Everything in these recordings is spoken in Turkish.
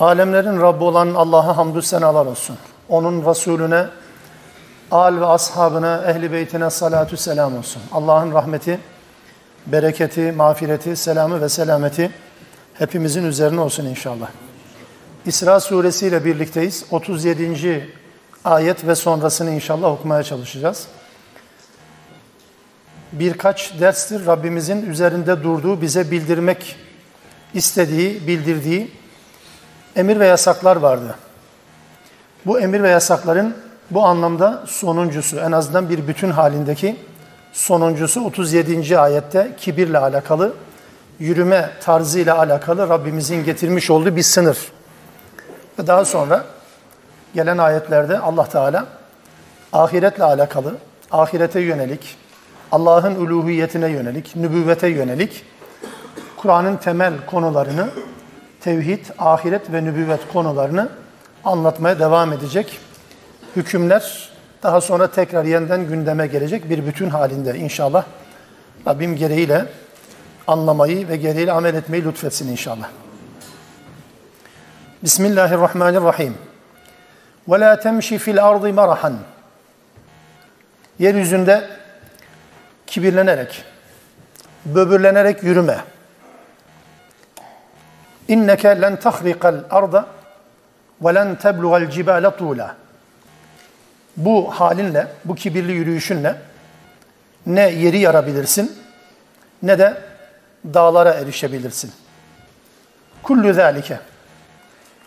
Alemlerin Rabbi olan Allah'a hamdü senalar olsun. Onun Resulüne, al ve ashabına, ehli beytine salatü selam olsun. Allah'ın rahmeti, bereketi, mağfireti, selamı ve selameti hepimizin üzerine olsun inşallah. İsra suresi ile birlikteyiz. 37. ayet ve sonrasını inşallah okumaya çalışacağız. Birkaç derstir Rabbimizin üzerinde durduğu, bize bildirmek istediği, bildirdiği emir ve yasaklar vardı. Bu emir ve yasakların bu anlamda sonuncusu, en azından bir bütün halindeki sonuncusu 37. ayette kibirle alakalı, yürüme tarzıyla alakalı Rabbimizin getirmiş olduğu bir sınır. Ve daha sonra gelen ayetlerde Allah Teala ahiretle alakalı, ahirete yönelik, Allah'ın uluhiyetine yönelik, nübüvvete yönelik Kur'an'ın temel konularını tevhid, ahiret ve nübüvvet konularını anlatmaya devam edecek. Hükümler daha sonra tekrar yeniden gündeme gelecek bir bütün halinde inşallah. Rabbim gereğiyle anlamayı ve gereğiyle amel etmeyi lütfetsin inşallah. Bismillahirrahmanirrahim. Ve la temşi fil ardı marahan. Yeryüzünde kibirlenerek, böbürlenerek yürüme. İnneke len tahrikal arda ve len teblugal cibale tuğla. Bu halinle, bu kibirli yürüyüşünle ne yeri yarabilirsin ne de dağlara erişebilirsin. Kullu zâlike.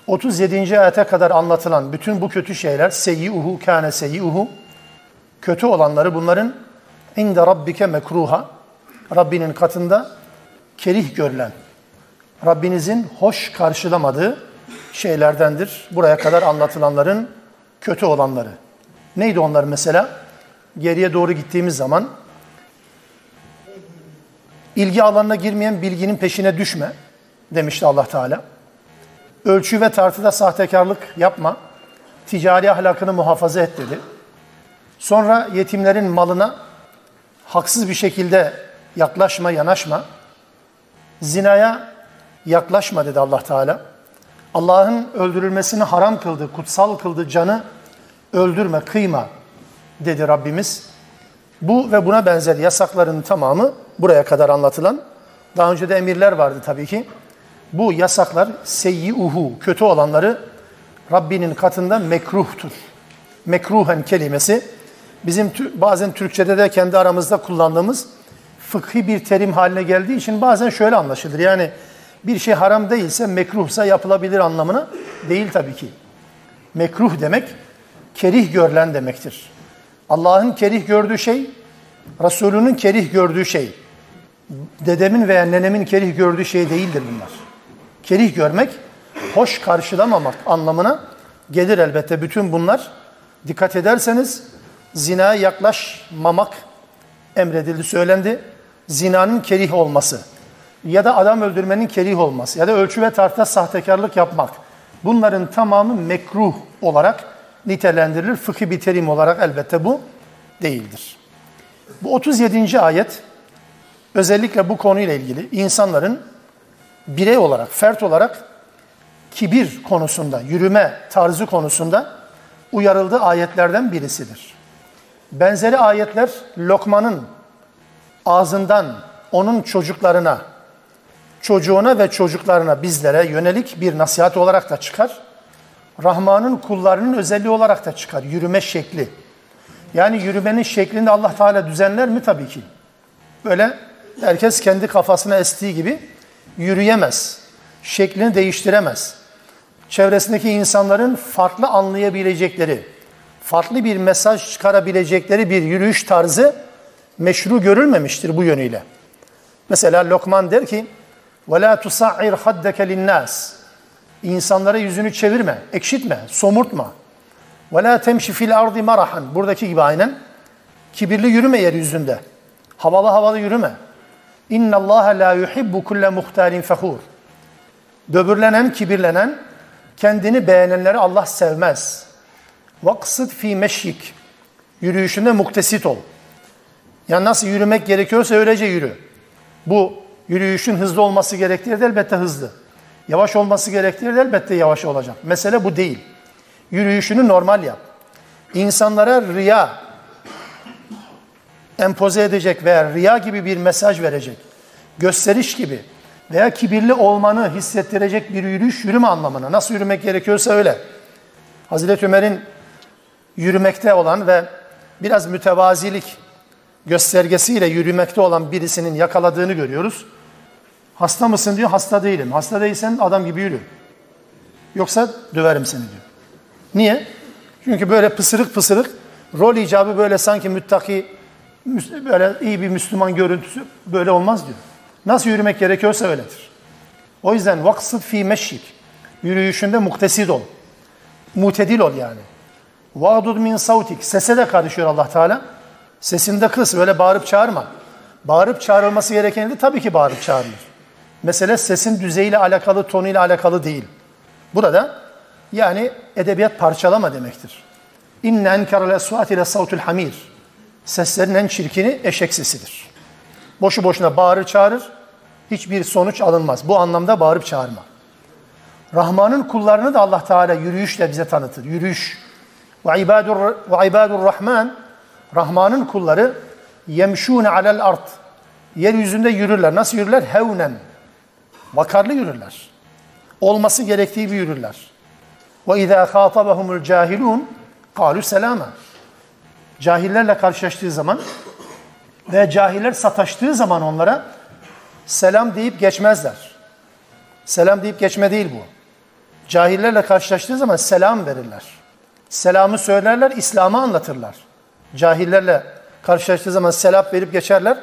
37. ayete kadar anlatılan bütün bu kötü şeyler seyyi'uhu kâne seyyi'uhu kötü olanları bunların inde rabbike mekruha Rabbinin katında kerih görülen Rabbinizin hoş karşılamadığı şeylerdendir. Buraya kadar anlatılanların kötü olanları. Neydi onlar mesela? Geriye doğru gittiğimiz zaman ilgi alanına girmeyen bilginin peşine düşme demişti Allah Teala. Ölçü ve tartıda sahtekarlık yapma. Ticari ahlakını muhafaza et dedi. Sonra yetimlerin malına haksız bir şekilde yaklaşma, yanaşma. Zinaya yaklaşma dedi Allah Teala. Allah'ın öldürülmesini haram kıldı, kutsal kıldı canı öldürme, kıyma dedi Rabbimiz. Bu ve buna benzer yasakların tamamı buraya kadar anlatılan. Daha önce de emirler vardı tabii ki. Bu yasaklar seyyiuhu, kötü olanları Rabbinin katında mekruhtur. Mekruhen kelimesi bizim bazen Türkçe'de de kendi aramızda kullandığımız fıkhi bir terim haline geldiği için bazen şöyle anlaşılır. Yani bir şey haram değilse mekruhsa yapılabilir anlamına değil tabii ki. Mekruh demek kerih görülen demektir. Allah'ın kerih gördüğü şey, Resulünün kerih gördüğü şey, dedemin veya nenemin kerih gördüğü şey değildir bunlar. Kerih görmek, hoş karşılamamak anlamına gelir elbette bütün bunlar. Dikkat ederseniz zinaya yaklaşmamak emredildi, söylendi. Zinanın kerih olması ya da adam öldürmenin kerih olması ya da ölçü ve tartıda sahtekarlık yapmak. Bunların tamamı mekruh olarak nitelendirilir. Fıkhi bir terim olarak elbette bu değildir. Bu 37. ayet özellikle bu konuyla ilgili insanların birey olarak, fert olarak kibir konusunda, yürüme tarzı konusunda uyarıldığı ayetlerden birisidir. Benzeri ayetler Lokman'ın ağzından onun çocuklarına, çocuğuna ve çocuklarına bizlere yönelik bir nasihat olarak da çıkar. Rahman'ın kullarının özelliği olarak da çıkar. Yürüme şekli. Yani yürümenin şeklini Allah Teala düzenler mi? Tabii ki. Böyle herkes kendi kafasına estiği gibi yürüyemez. Şeklini değiştiremez. Çevresindeki insanların farklı anlayabilecekleri, farklı bir mesaj çıkarabilecekleri bir yürüyüş tarzı meşru görülmemiştir bu yönüyle. Mesela Lokman der ki, وَلَا تُسَعِّرْ خَدَّكَ لِلنَّاسِ İnsanlara yüzünü çevirme, ekşitme, somurtma. Ve la temşi fil ardı marahan. Buradaki gibi aynen. Kibirli yürüme yeryüzünde. Havalı havalı yürüme. İnna Allah la yuhibbu kulle muhtalin fehur. Böbürlenen, kibirlenen, kendini beğenenleri Allah sevmez. Vaksıd fi meşyik. Yürüyüşünde muktesit ol. Yani nasıl yürümek gerekiyorsa öylece yürü. Bu yürüyüşün hızlı olması gerektiği de elbette hızlı. Yavaş olması gerektiği de elbette yavaş olacak. Mesele bu değil. Yürüyüşünü normal yap. İnsanlara riya empoze edecek veya riya gibi bir mesaj verecek, gösteriş gibi veya kibirli olmanı hissettirecek bir yürüyüş yürüme anlamına. Nasıl yürümek gerekiyorsa öyle. Hazreti Ömer'in yürümekte olan ve biraz mütevazilik göstergesiyle yürümekte olan birisinin yakaladığını görüyoruz. Hasta mısın diyor, hasta değilim. Hasta değilsen adam gibi yürü. Yoksa döverim seni diyor. Niye? Çünkü böyle pısırık pısırık, rol icabı böyle sanki müttaki, böyle iyi bir Müslüman görüntüsü böyle olmaz diyor. Nasıl yürümek gerekiyorsa öyledir. O yüzden vaksıt fi meşrik. Yürüyüşünde muktesid ol. Mutedil ol yani. Va'dud min sautik. Sese de karışıyor Allah Teala. Sesinde kıs, böyle bağırıp çağırma. Bağırıp çağrılması gereken de tabii ki bağırıp çağırılır. Mesele sesin düzeyiyle alakalı, tonuyla alakalı değil. Burada yani edebiyat parçalama demektir. İnne enkerel esvat ile savtul hamir. Seslerin en çirkini eşek sesidir. Boşu boşuna bağırır çağırır, hiçbir sonuç alınmaz. Bu anlamda bağırıp çağırma. Rahman'ın kullarını da Allah Teala yürüyüşle bize tanıtır. Yürüyüş. Ve ibadur, ve ibadur Rahman, Rahman'ın kulları yemşûne alel art. Yeryüzünde yürürler. Nasıl yürürler? Hevnen. Vakarlı yürürler. Olması gerektiği gibi yürürler. Ve izâ khâtabahumul cahilûn kâlü selâma. Cahillerle karşılaştığı zaman ve cahiller sataştığı zaman onlara selam deyip geçmezler. Selam deyip geçme değil bu. Cahillerle karşılaştığı zaman selam verirler. Selamı söylerler, İslam'ı anlatırlar. Cahillerle karşılaştığı zaman selam verip geçerler.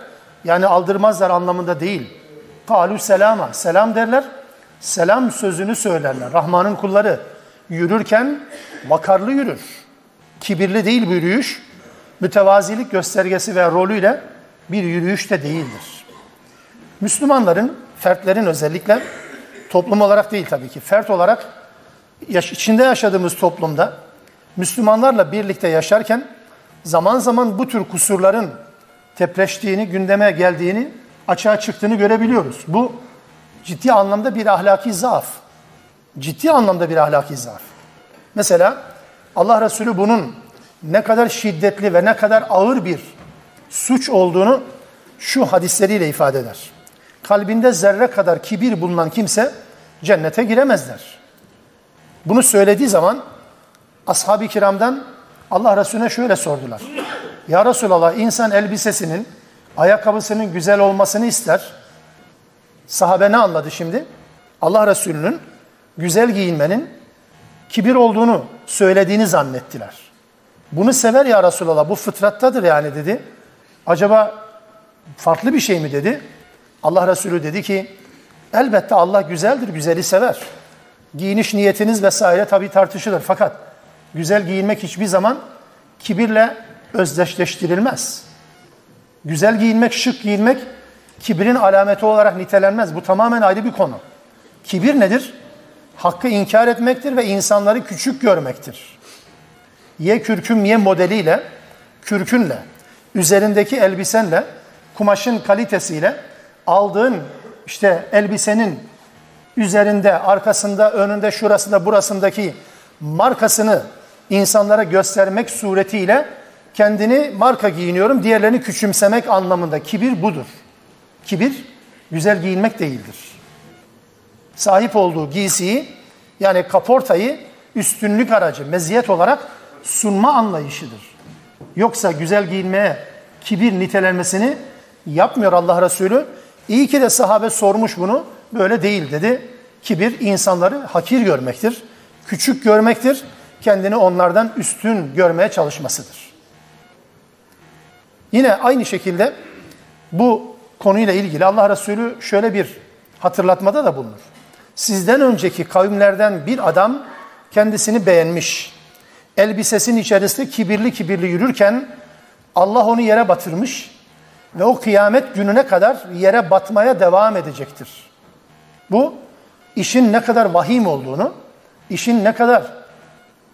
Yani aldırmazlar anlamında değil. Kalü selama. Selam derler. Selam sözünü söylerler. Rahman'ın kulları yürürken vakarlı yürür. Kibirli değil bu yürüyüş. Mütevazilik göstergesi ve rolüyle bir yürüyüş de değildir. Müslümanların, fertlerin özellikle toplum olarak değil tabii ki, fert olarak yaş içinde yaşadığımız toplumda Müslümanlarla birlikte yaşarken zaman zaman bu tür kusurların tepreştiğini, gündeme geldiğini, açığa çıktığını görebiliyoruz. Bu ciddi anlamda bir ahlaki zaaf. Ciddi anlamda bir ahlaki zaaf. Mesela Allah Resulü bunun ne kadar şiddetli ve ne kadar ağır bir suç olduğunu şu hadisleriyle ifade eder. Kalbinde zerre kadar kibir bulunan kimse cennete giremezler. Bunu söylediği zaman ashab-ı kiramdan Allah Resulüne şöyle sordular. Ya Resulallah insan elbisesinin, ayakkabısının güzel olmasını ister. Sahabe ne anladı şimdi? Allah Resulü'nün güzel giyinmenin kibir olduğunu söylediğini zannettiler. Bunu sever ya Resulallah bu fıtrattadır yani dedi. Acaba farklı bir şey mi dedi? Allah Resulü dedi ki elbette Allah güzeldir, güzeli sever. Giyiniş niyetiniz vesaire tabii tartışılır fakat güzel giyinmek hiçbir zaman kibirle özdeşleştirilmez. Güzel giyinmek, şık giyinmek kibrin alameti olarak nitelenmez. Bu tamamen ayrı bir konu. Kibir nedir? Hakkı inkar etmektir ve insanları küçük görmektir. Ye kürküm ye modeliyle, kürkünle, üzerindeki elbisenle, kumaşın kalitesiyle aldığın işte elbisenin üzerinde, arkasında, önünde, şurasında, burasındaki markasını insanlara göstermek suretiyle kendini marka giyiniyorum, diğerlerini küçümsemek anlamında. Kibir budur. Kibir güzel giyinmek değildir. Sahip olduğu giysiyi yani kaportayı üstünlük aracı, meziyet olarak sunma anlayışıdır. Yoksa güzel giyinmeye kibir nitelenmesini yapmıyor Allah Resulü. İyi ki de sahabe sormuş bunu. Böyle değil dedi. Kibir insanları hakir görmektir, küçük görmektir, kendini onlardan üstün görmeye çalışmasıdır. Yine aynı şekilde bu konuyla ilgili Allah Resulü şöyle bir hatırlatmada da bulunur. Sizden önceki kavimlerden bir adam kendisini beğenmiş. Elbisesinin içerisinde kibirli kibirli yürürken Allah onu yere batırmış ve o kıyamet gününe kadar yere batmaya devam edecektir. Bu işin ne kadar vahim olduğunu, işin ne kadar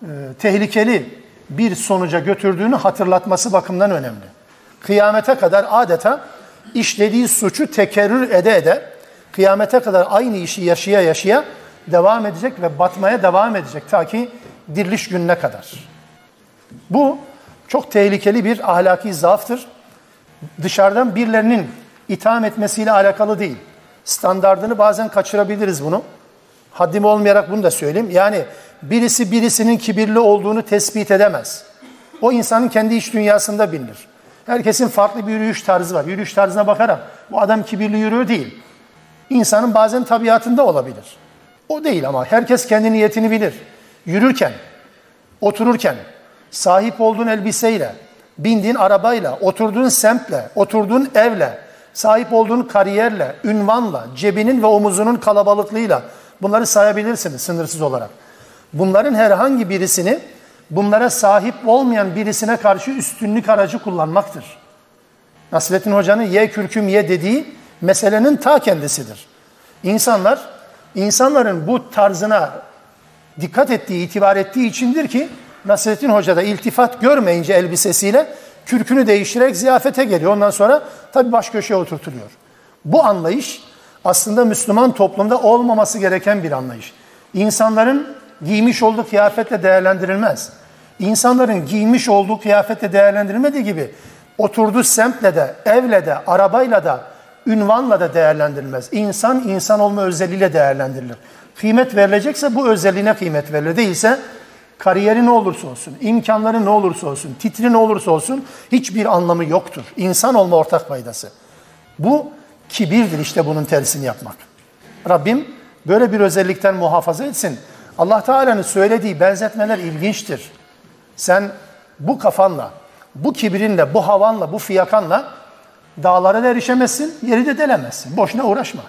e, tehlikeli bir sonuca götürdüğünü hatırlatması bakımından önemli. Kıyamete kadar adeta işlediği suçu tekerrür ede ede kıyamete kadar aynı işi yaşaya yaşaya devam edecek ve batmaya devam edecek ta ki diriliş gününe kadar. Bu çok tehlikeli bir ahlaki zaaftır. Dışarıdan birilerinin itham etmesiyle alakalı değil. Standardını bazen kaçırabiliriz bunu. Haddim olmayarak bunu da söyleyeyim. Yani birisi birisinin kibirli olduğunu tespit edemez. O insanın kendi iç dünyasında bilinir. Herkesin farklı bir yürüyüş tarzı var. Yürüyüş tarzına bakarak bu adam kibirli yürüyor değil. İnsanın bazen tabiatında olabilir. O değil ama herkes kendi niyetini bilir. Yürürken, otururken, sahip olduğun elbiseyle, bindiğin arabayla, oturduğun semtle, oturduğun evle, sahip olduğun kariyerle, ünvanla, cebinin ve omuzunun kalabalıklığıyla bunları sayabilirsiniz sınırsız olarak. Bunların herhangi birisini bunlara sahip olmayan birisine karşı üstünlük aracı kullanmaktır. Nasrettin Hoca'nın ye kürküm ye dediği meselenin ta kendisidir. İnsanlar, insanların bu tarzına dikkat ettiği, itibar ettiği içindir ki Nasrettin Hoca da iltifat görmeyince elbisesiyle kürkünü değiştirerek ziyafete geliyor. Ondan sonra tabi baş köşeye oturtuluyor. Bu anlayış aslında Müslüman toplumda olmaması gereken bir anlayış. İnsanların giymiş olduğu kıyafetle değerlendirilmez. İnsanların giymiş olduğu kıyafetle değerlendirilmediği gibi oturduğu semtle de, evle de, arabayla da, ünvanla da değerlendirilmez. İnsan, insan olma özelliğiyle değerlendirilir. Kıymet verilecekse bu özelliğine kıymet verilir. Değilse kariyeri ne olursa olsun, imkanları ne olursa olsun, titri ne olursa olsun hiçbir anlamı yoktur. İnsan olma ortak faydası. Bu kibirdir işte bunun tersini yapmak. Rabbim böyle bir özellikten muhafaza etsin. Allah Teala'nın söylediği benzetmeler ilginçtir. Sen bu kafanla, bu kibirinle, bu havanla, bu fiyakanla dağlara da erişemezsin, yeri de delemezsin. Boşuna uğraşma.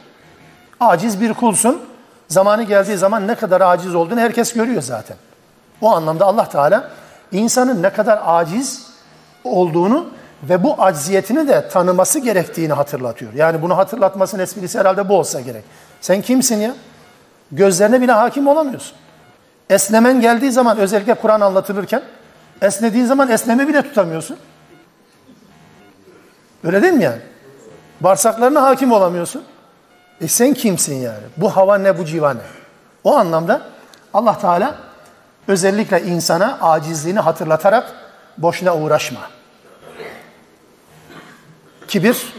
Aciz bir kulsun. Zamanı geldiği zaman ne kadar aciz olduğunu herkes görüyor zaten. O anlamda Allah Teala insanın ne kadar aciz olduğunu ve bu acziyetini de tanıması gerektiğini hatırlatıyor. Yani bunu hatırlatmasının esprisi herhalde bu olsa gerek. Sen kimsin ya? Gözlerine bile hakim olamıyorsun. Esnemen geldiği zaman özellikle Kur'an anlatılırken esnediğin zaman esneme bile tutamıyorsun. Öyle değil mi yani? Bağırsaklarına hakim olamıyorsun. E sen kimsin yani? Bu hava ne bu civa ne? O anlamda Allah Teala özellikle insana acizliğini hatırlatarak boşuna uğraşma. Kibir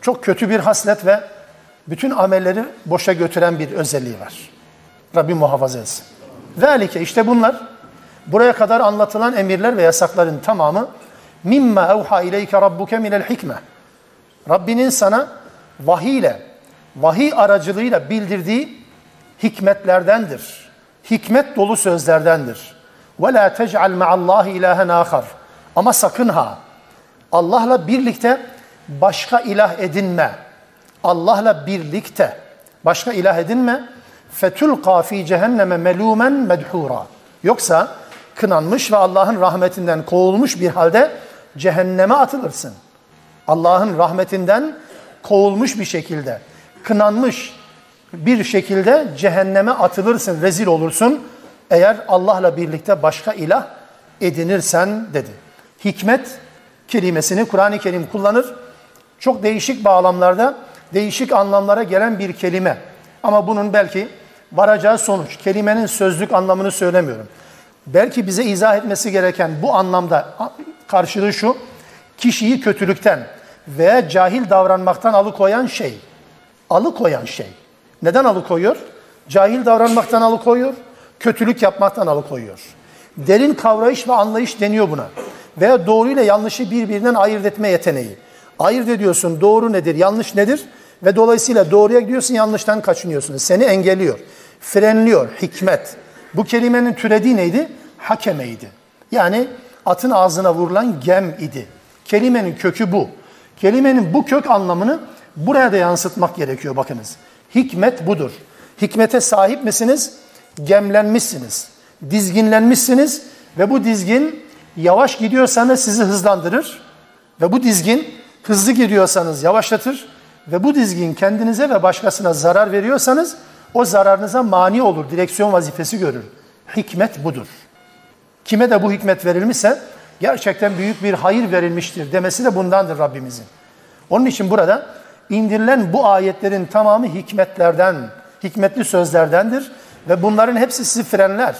çok kötü bir haslet ve bütün amelleri boşa götüren bir özelliği var. Rabbim muhafaza etsin. Zalike işte bunlar buraya kadar anlatılan emirler ve yasakların tamamı mimma evha ileyke rabbuke minel hikme. Rabbinin sana vahiy ile, vahiy aracılığıyla bildirdiği hikmetlerdendir. Hikmet dolu sözlerdendir. Ve la tec'al ma'allahi ilahen ahar. Ama sakın ha Allah'la birlikte başka ilah edinme. Allah'la birlikte başka ilah edinme. Fetulqa fi cehenneme melumen medhura. Yoksa kınanmış ve Allah'ın rahmetinden kovulmuş bir halde cehenneme atılırsın. Allah'ın rahmetinden kovulmuş bir şekilde, kınanmış bir şekilde cehenneme atılırsın, rezil olursun. Eğer Allah'la birlikte başka ilah edinirsen dedi. Hikmet kelimesini Kur'an-ı Kerim kullanır. Çok değişik bağlamlarda, değişik anlamlara gelen bir kelime. Ama bunun belki varacağı sonuç, kelimenin sözlük anlamını söylemiyorum. Belki bize izah etmesi gereken bu anlamda karşılığı şu, kişiyi kötülükten veya cahil davranmaktan alıkoyan şey. Alıkoyan şey. Neden alıkoyuyor? Cahil davranmaktan alıkoyuyor, kötülük yapmaktan alıkoyuyor. Derin kavrayış ve anlayış deniyor buna. Veya doğru ile yanlışı birbirinden ayırt etme yeteneği. Ayırt ediyorsun doğru nedir, yanlış nedir ve dolayısıyla doğruya gidiyorsun, yanlıştan kaçınıyorsun. Seni engelliyor, frenliyor, hikmet. Bu kelimenin türediği neydi? Hakemeydi. Yani atın ağzına vurulan gem idi. Kelimenin kökü bu. Kelimenin bu kök anlamını buraya da yansıtmak gerekiyor bakınız. Hikmet budur. Hikmete sahip misiniz? Gemlenmişsiniz. Dizginlenmişsiniz ve bu dizgin yavaş gidiyorsanız sizi hızlandırır ve bu dizgin hızlı gidiyorsanız yavaşlatır ve bu dizgin kendinize ve başkasına zarar veriyorsanız o zararınıza mani olur, direksiyon vazifesi görür. Hikmet budur. Kime de bu hikmet verilmişse gerçekten büyük bir hayır verilmiştir demesi de bundandır Rabbimizin. Onun için burada indirilen bu ayetlerin tamamı hikmetlerden, hikmetli sözlerdendir ve bunların hepsi sizi frenler,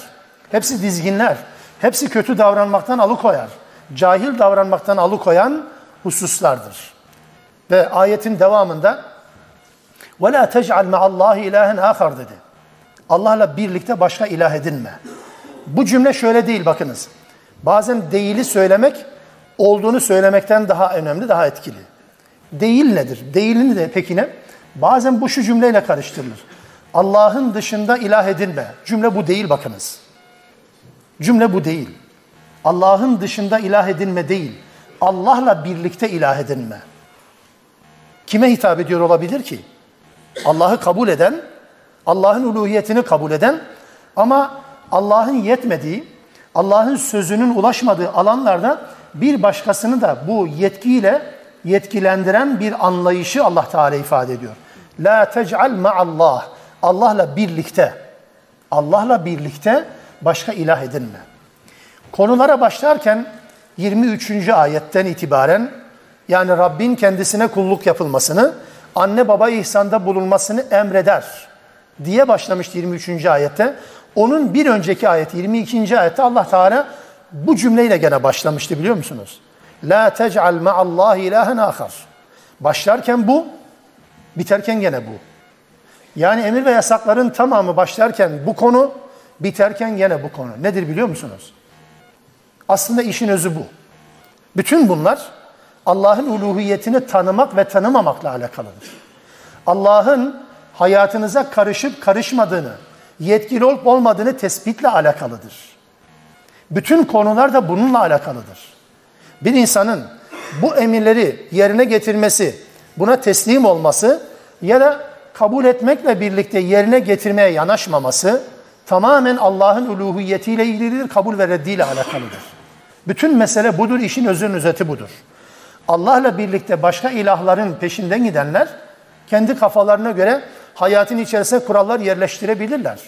hepsi dizginler, hepsi kötü davranmaktan alıkoyar, cahil davranmaktan alıkoyan hususlardır. Ve ayetin devamında وَلَا تَجْعَلْ مَعَ اللّٰهِ اِلٰهًا آخَرْ dedi. Allah'la birlikte başka ilah edinme. Bu cümle şöyle değil bakınız. Bazen değili söylemek olduğunu söylemekten daha önemli, daha etkili. Değil nedir? Değilini de peki ne? Bazen bu şu cümleyle karıştırılır. Allah'ın dışında ilah edinme. Cümle bu değil bakınız. Cümle bu değil. Allah'ın dışında ilah edinme değil. Allah'la birlikte ilah edinme. Kime hitap ediyor olabilir ki? Allah'ı kabul eden, Allah'ın uluhiyetini kabul eden ama Allah'ın yetmediği, Allah'ın sözünün ulaşmadığı alanlarda bir başkasını da bu yetkiyle yetkilendiren bir anlayışı Allah Teala ifade ediyor. La tec'al ma'allah. Allah'la birlikte, Allah'la birlikte başka ilah edinme. Konulara başlarken 23. ayetten itibaren yani Rabbin kendisine kulluk yapılmasını, anne baba ihsanda bulunmasını emreder diye başlamıştı 23. ayette. Onun bir önceki ayet 22. ayette Allah Teala bu cümleyle gene başlamıştı biliyor musunuz? La tec'al ma'allahi ilahen ahar. Başlarken bu, biterken gene bu. Yani emir ve yasakların tamamı başlarken bu konu, biterken gene bu konu. Nedir biliyor musunuz? Aslında işin özü bu. Bütün bunlar Allah'ın uluhiyetini tanımak ve tanımamakla alakalıdır. Allah'ın hayatınıza karışıp karışmadığını, yetkili olup olmadığını tespitle alakalıdır. Bütün konular da bununla alakalıdır. Bir insanın bu emirleri yerine getirmesi, buna teslim olması ya da kabul etmekle birlikte yerine getirmeye yanaşmaması tamamen Allah'ın uluhiyetiyle ilgilidir, kabul ve reddiyle alakalıdır. Bütün mesele budur, işin özünün özeti budur. Allah'la birlikte başka ilahların peşinden gidenler kendi kafalarına göre hayatın içerisine kurallar yerleştirebilirler.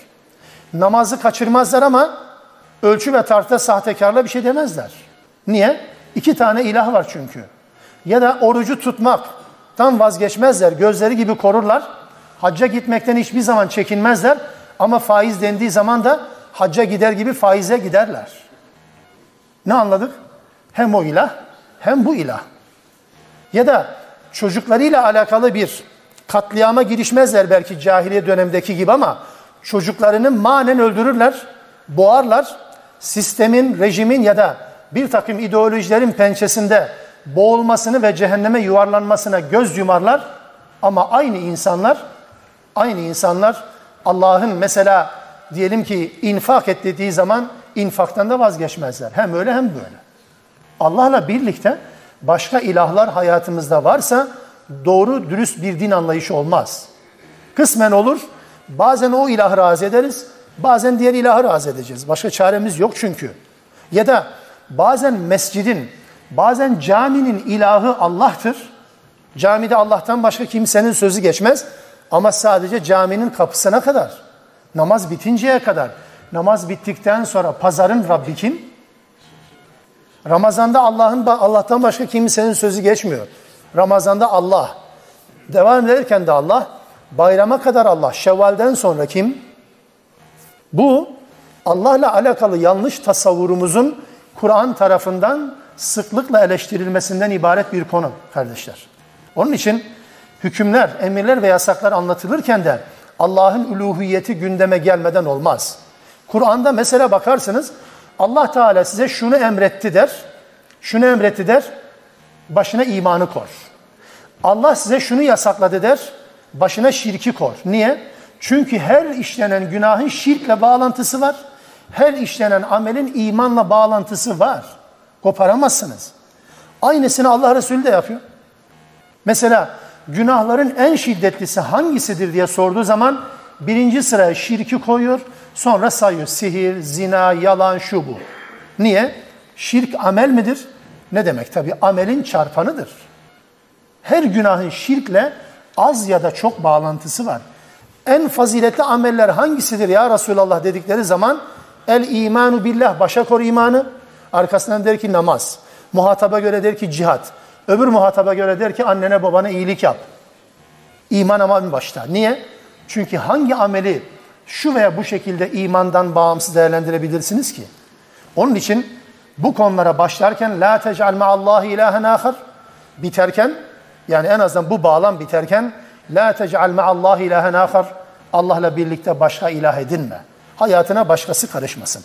Namazı kaçırmazlar ama ölçü ve tartıda sahtekarla bir şey demezler. Niye? İki tane ilah var çünkü. Ya da orucu tutmak tam vazgeçmezler. Gözleri gibi korurlar. Hacca gitmekten hiçbir zaman çekinmezler. Ama faiz dendiği zaman da hacca gider gibi faize giderler. Ne anladık? Hem o ilah hem bu ilah. Ya da çocuklarıyla alakalı bir katliama girişmezler belki cahiliye dönemdeki gibi ama çocuklarını manen öldürürler, boğarlar. Sistemin, rejimin ya da bir takım ideolojilerin pençesinde boğulmasını ve cehenneme yuvarlanmasına göz yumarlar. Ama aynı insanlar, aynı insanlar Allah'ın mesela diyelim ki infak et dediği zaman infaktan da vazgeçmezler. Hem öyle hem böyle. Allah'la birlikte başka ilahlar hayatımızda varsa doğru dürüst bir din anlayışı olmaz. Kısmen olur. Bazen o ilahı razı ederiz. Bazen diğer ilahı razı edeceğiz. Başka çaremiz yok çünkü. Ya da bazen mescidin, bazen caminin ilahı Allah'tır. Camide Allah'tan başka kimsenin sözü geçmez. Ama sadece caminin kapısına kadar, namaz bitinceye kadar, namaz bittikten sonra pazarın Rabbi kim? Ramazanda Allah'ın Allah'tan başka kimsenin sözü geçmiyor. Ramazanda Allah. Devam ederken de Allah. Bayrama kadar Allah. Şevvalden sonra kim? Bu Allah'la alakalı yanlış tasavvurumuzun Kur'an tarafından sıklıkla eleştirilmesinden ibaret bir konu kardeşler. Onun için hükümler, emirler ve yasaklar anlatılırken de Allah'ın uluhiyeti gündeme gelmeden olmaz. Kur'an'da mesela bakarsınız Allah Teala size şunu emretti der, şunu emretti der, başına imanı kor. Allah size şunu yasakladı der, başına şirki kor. Niye? Çünkü her işlenen günahın şirkle bağlantısı var. Her işlenen amelin imanla bağlantısı var. Koparamazsınız. Aynısını Allah Resulü de yapıyor. Mesela günahların en şiddetlisi hangisidir diye sorduğu zaman birinci sıraya şirki koyuyor, sonra sayıyor. Sihir, zina, yalan, şu bu. Niye? Şirk amel midir? Ne demek? Tabi amelin çarpanıdır. Her günahın şirkle az ya da çok bağlantısı var. En faziletli ameller hangisidir ya Resulallah dedikleri zaman el imanu billah başa kor imanı. Arkasından der ki namaz. Muhataba göre der ki cihat. Öbür muhataba göre der ki annene babana iyilik yap. İman ama başta. Niye? Çünkü hangi ameli şu veya bu şekilde imandan bağımsız değerlendirebilirsiniz ki? Onun için bu konulara başlarken la tec'al ma'allahi ilahen ahar biterken yani en azından bu bağlam biterken la tec'al ma'allahi ilahen ahar Allah'la birlikte başka ilah edinme. Hayatına başkası karışmasın.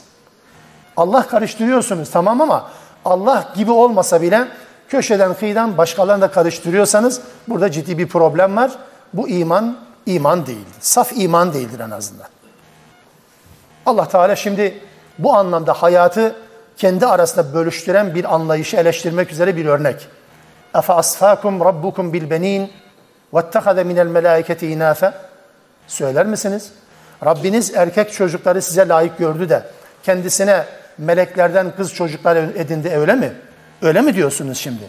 Allah karıştırıyorsunuz tamam ama Allah gibi olmasa bile köşeden kıyıdan başkalarını da karıştırıyorsanız burada ciddi bir problem var. Bu iman iman değildir. Saf iman değildir en azından. Allah Teala şimdi bu anlamda hayatı kendi arasında bölüştüren bir anlayışı eleştirmek üzere bir örnek. Efe asfakum rabbukum bil benin vettehade minel melaiketi inafe Söyler misiniz? Rabbiniz erkek çocukları size layık gördü de kendisine meleklerden kız çocuklar edindi öyle mi? Öyle mi diyorsunuz şimdi?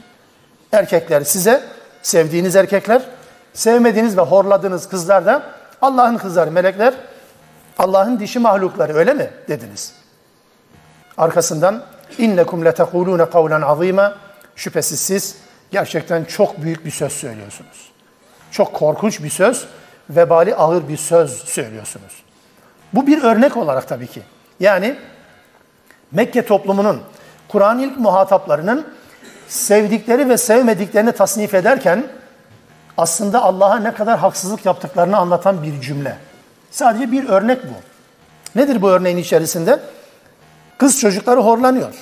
Erkekler size, sevdiğiniz erkekler, sevmediğiniz ve horladığınız kızlar da Allah'ın kızları, melekler, Allah'ın dişi mahlukları öyle mi dediniz? Arkasından innekum letekulune kavlen azima şüphesiz siz gerçekten çok büyük bir söz söylüyorsunuz. Çok korkunç bir söz, vebali ağır bir söz söylüyorsunuz. Bu bir örnek olarak tabii ki. Yani Mekke toplumunun, Kur'an ilk muhataplarının sevdikleri ve sevmediklerini tasnif ederken aslında Allah'a ne kadar haksızlık yaptıklarını anlatan bir cümle. Sadece bir örnek bu. Nedir bu örneğin içerisinde? Kız çocukları horlanıyor.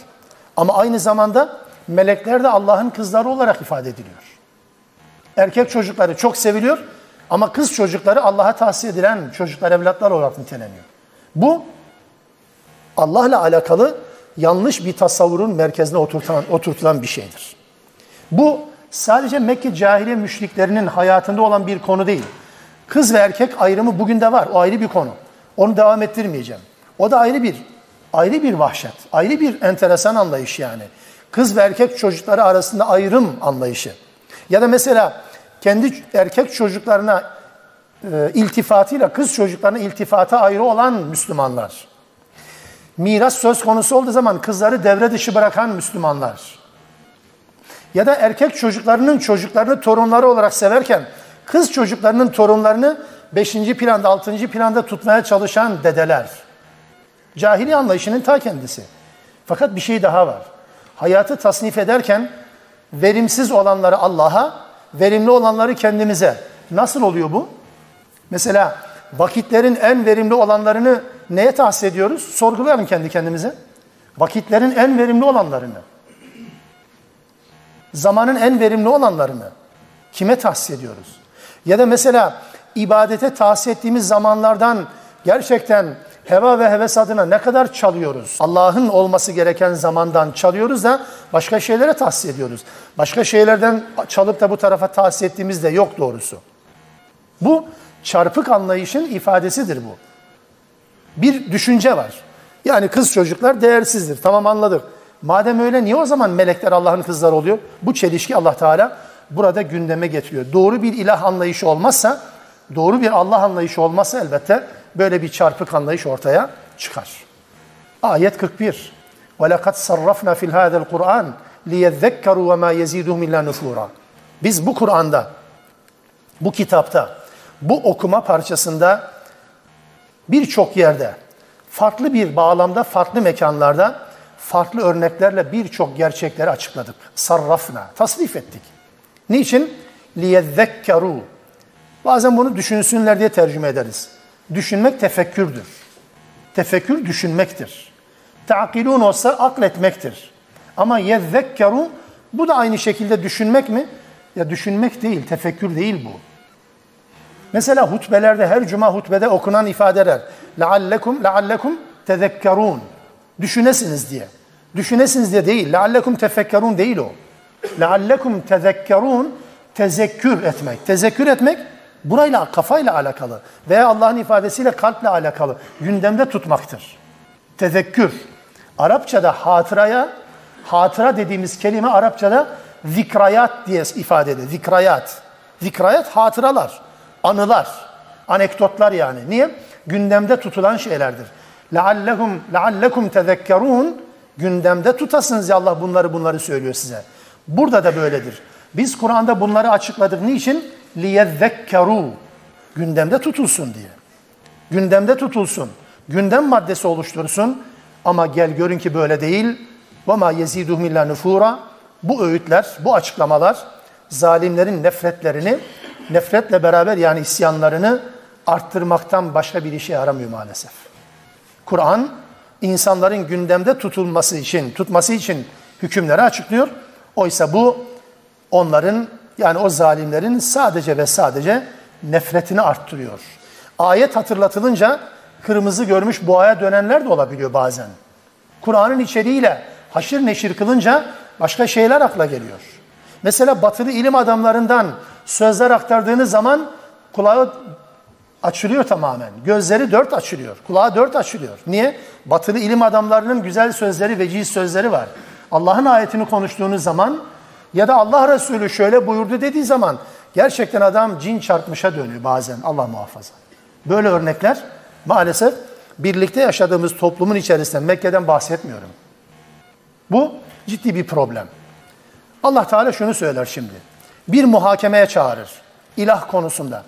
Ama aynı zamanda melekler de Allah'ın kızları olarak ifade ediliyor. Erkek çocukları çok seviliyor ama kız çocukları Allah'a tahsis edilen çocuklar, evlatlar olarak niteleniyor. Bu Allah'la alakalı yanlış bir tasavvurun merkezine oturtulan, oturtulan bir şeydir. Bu sadece Mekke cahiliye müşriklerinin hayatında olan bir konu değil. Kız ve erkek ayrımı bugün de var. O ayrı bir konu. Onu devam ettirmeyeceğim. O da ayrı bir ayrı bir vahşet, ayrı bir enteresan anlayış yani. Kız ve erkek çocukları arasında ayrım anlayışı. Ya da mesela kendi erkek çocuklarına e, iltifatıyla kız çocuklarına iltifata ayrı olan Müslümanlar. Miras söz konusu olduğu zaman kızları devre dışı bırakan Müslümanlar. Ya da erkek çocuklarının çocuklarını torunları olarak severken kız çocuklarının torunlarını beşinci planda, altıncı planda tutmaya çalışan dedeler. Cahili anlayışının ta kendisi. Fakat bir şey daha var. Hayatı tasnif ederken verimsiz olanları Allah'a, verimli olanları kendimize. Nasıl oluyor bu? Mesela vakitlerin en verimli olanlarını neye tahsis ediyoruz? Sorgulayalım kendi kendimize. Vakitlerin en verimli olanlarını. Zamanın en verimli olanlarını kime tahsis ediyoruz? Ya da mesela ibadete tahsis ettiğimiz zamanlardan gerçekten heva ve heves adına ne kadar çalıyoruz? Allah'ın olması gereken zamandan çalıyoruz da başka şeylere tahsis ediyoruz. Başka şeylerden çalıp da bu tarafa tahsis ettiğimiz de yok doğrusu. Bu çarpık anlayışın ifadesidir bu. Bir düşünce var. Yani kız çocuklar değersizdir. Tamam anladık. Madem öyle niye o zaman melekler Allah'ın kızları oluyor? Bu çelişki Allah Teala burada gündeme getiriyor. Doğru bir ilah anlayışı olmazsa, doğru bir Allah anlayışı olmazsa elbette böyle bir çarpık anlayış ortaya çıkar. Ayet 41. وَلَقَدْ صَرَّفْنَا فِي هَذَا الْقُرْآنِ لِيَذَّكَّرُوا وَمَا يَزِيدُهُمْ إِلَّا نُفُورًا Biz bu Kur'an'da, bu kitapta, bu okuma parçasında birçok yerde, farklı bir bağlamda, farklı mekanlarda, farklı örneklerle birçok gerçekleri açıkladık. Sarrafna, tasnif ettik. Niçin? لِيَذَّكَّرُوا Bazen bunu düşünsünler diye tercüme ederiz. Düşünmek tefekkürdür. Tefekkür düşünmektir. Ta'kilun olsa akletmektir. Ama yezzekkeru bu da aynı şekilde düşünmek mi? Ya düşünmek değil, tefekkür değil bu. Mesela hutbelerde her cuma hutbede okunan ifadeler leallekum leallekum tezekkerun düşünesiniz diye. Düşünesiniz diye değil. Leallekum tefekkerun değil o. Leallekum tezekkerun tezekkür etmek. Tezekkür etmek burayla kafayla alakalı veya Allah'ın ifadesiyle kalple alakalı gündemde tutmaktır. Tezekkür. Arapçada hatıraya, hatıra dediğimiz kelime Arapçada zikrayat diye ifade edilir. Zikrayat. Zikrayat hatıralar, anılar, anekdotlar yani. Niye? Gündemde tutulan şeylerdir. لَعَلَّهُمْ لَعَلَّكُمْ تَذَكَّرُونَ Gündemde tutasınız ya Allah bunları bunları söylüyor size. Burada da böyledir. Biz Kur'an'da bunları açıkladık. Niçin? لِيَذَّكَّرُوا Gündemde tutulsun diye. Gündemde tutulsun. Gündem maddesi oluştursun. Ama gel görün ki böyle değil. وَمَا يَزِيدُهُمْ اِلَّا نُفُورًا Bu öğütler, bu açıklamalar zalimlerin nefretlerini, nefretle beraber yani isyanlarını arttırmaktan başka bir işe yaramıyor maalesef. Kur'an insanların gündemde tutulması için, tutması için hükümleri açıklıyor. Oysa bu onların yani o zalimlerin sadece ve sadece nefretini arttırıyor. Ayet hatırlatılınca kırmızı görmüş boğaya dönenler de olabiliyor bazen. Kur'an'ın içeriğiyle haşır neşir kılınca başka şeyler akla geliyor. Mesela batılı ilim adamlarından sözler aktardığınız zaman kulağı açılıyor tamamen. Gözleri dört açılıyor. Kulağı dört açılıyor. Niye? Batılı ilim adamlarının güzel sözleri, veciz sözleri var. Allah'ın ayetini konuştuğunuz zaman ya da Allah Resulü şöyle buyurdu dediği zaman gerçekten adam cin çarpmışa dönüyor bazen Allah muhafaza. Böyle örnekler maalesef birlikte yaşadığımız toplumun içerisinde Mekke'den bahsetmiyorum. Bu ciddi bir problem. Allah Teala şunu söyler şimdi. Bir muhakemeye çağırır. İlah konusunda.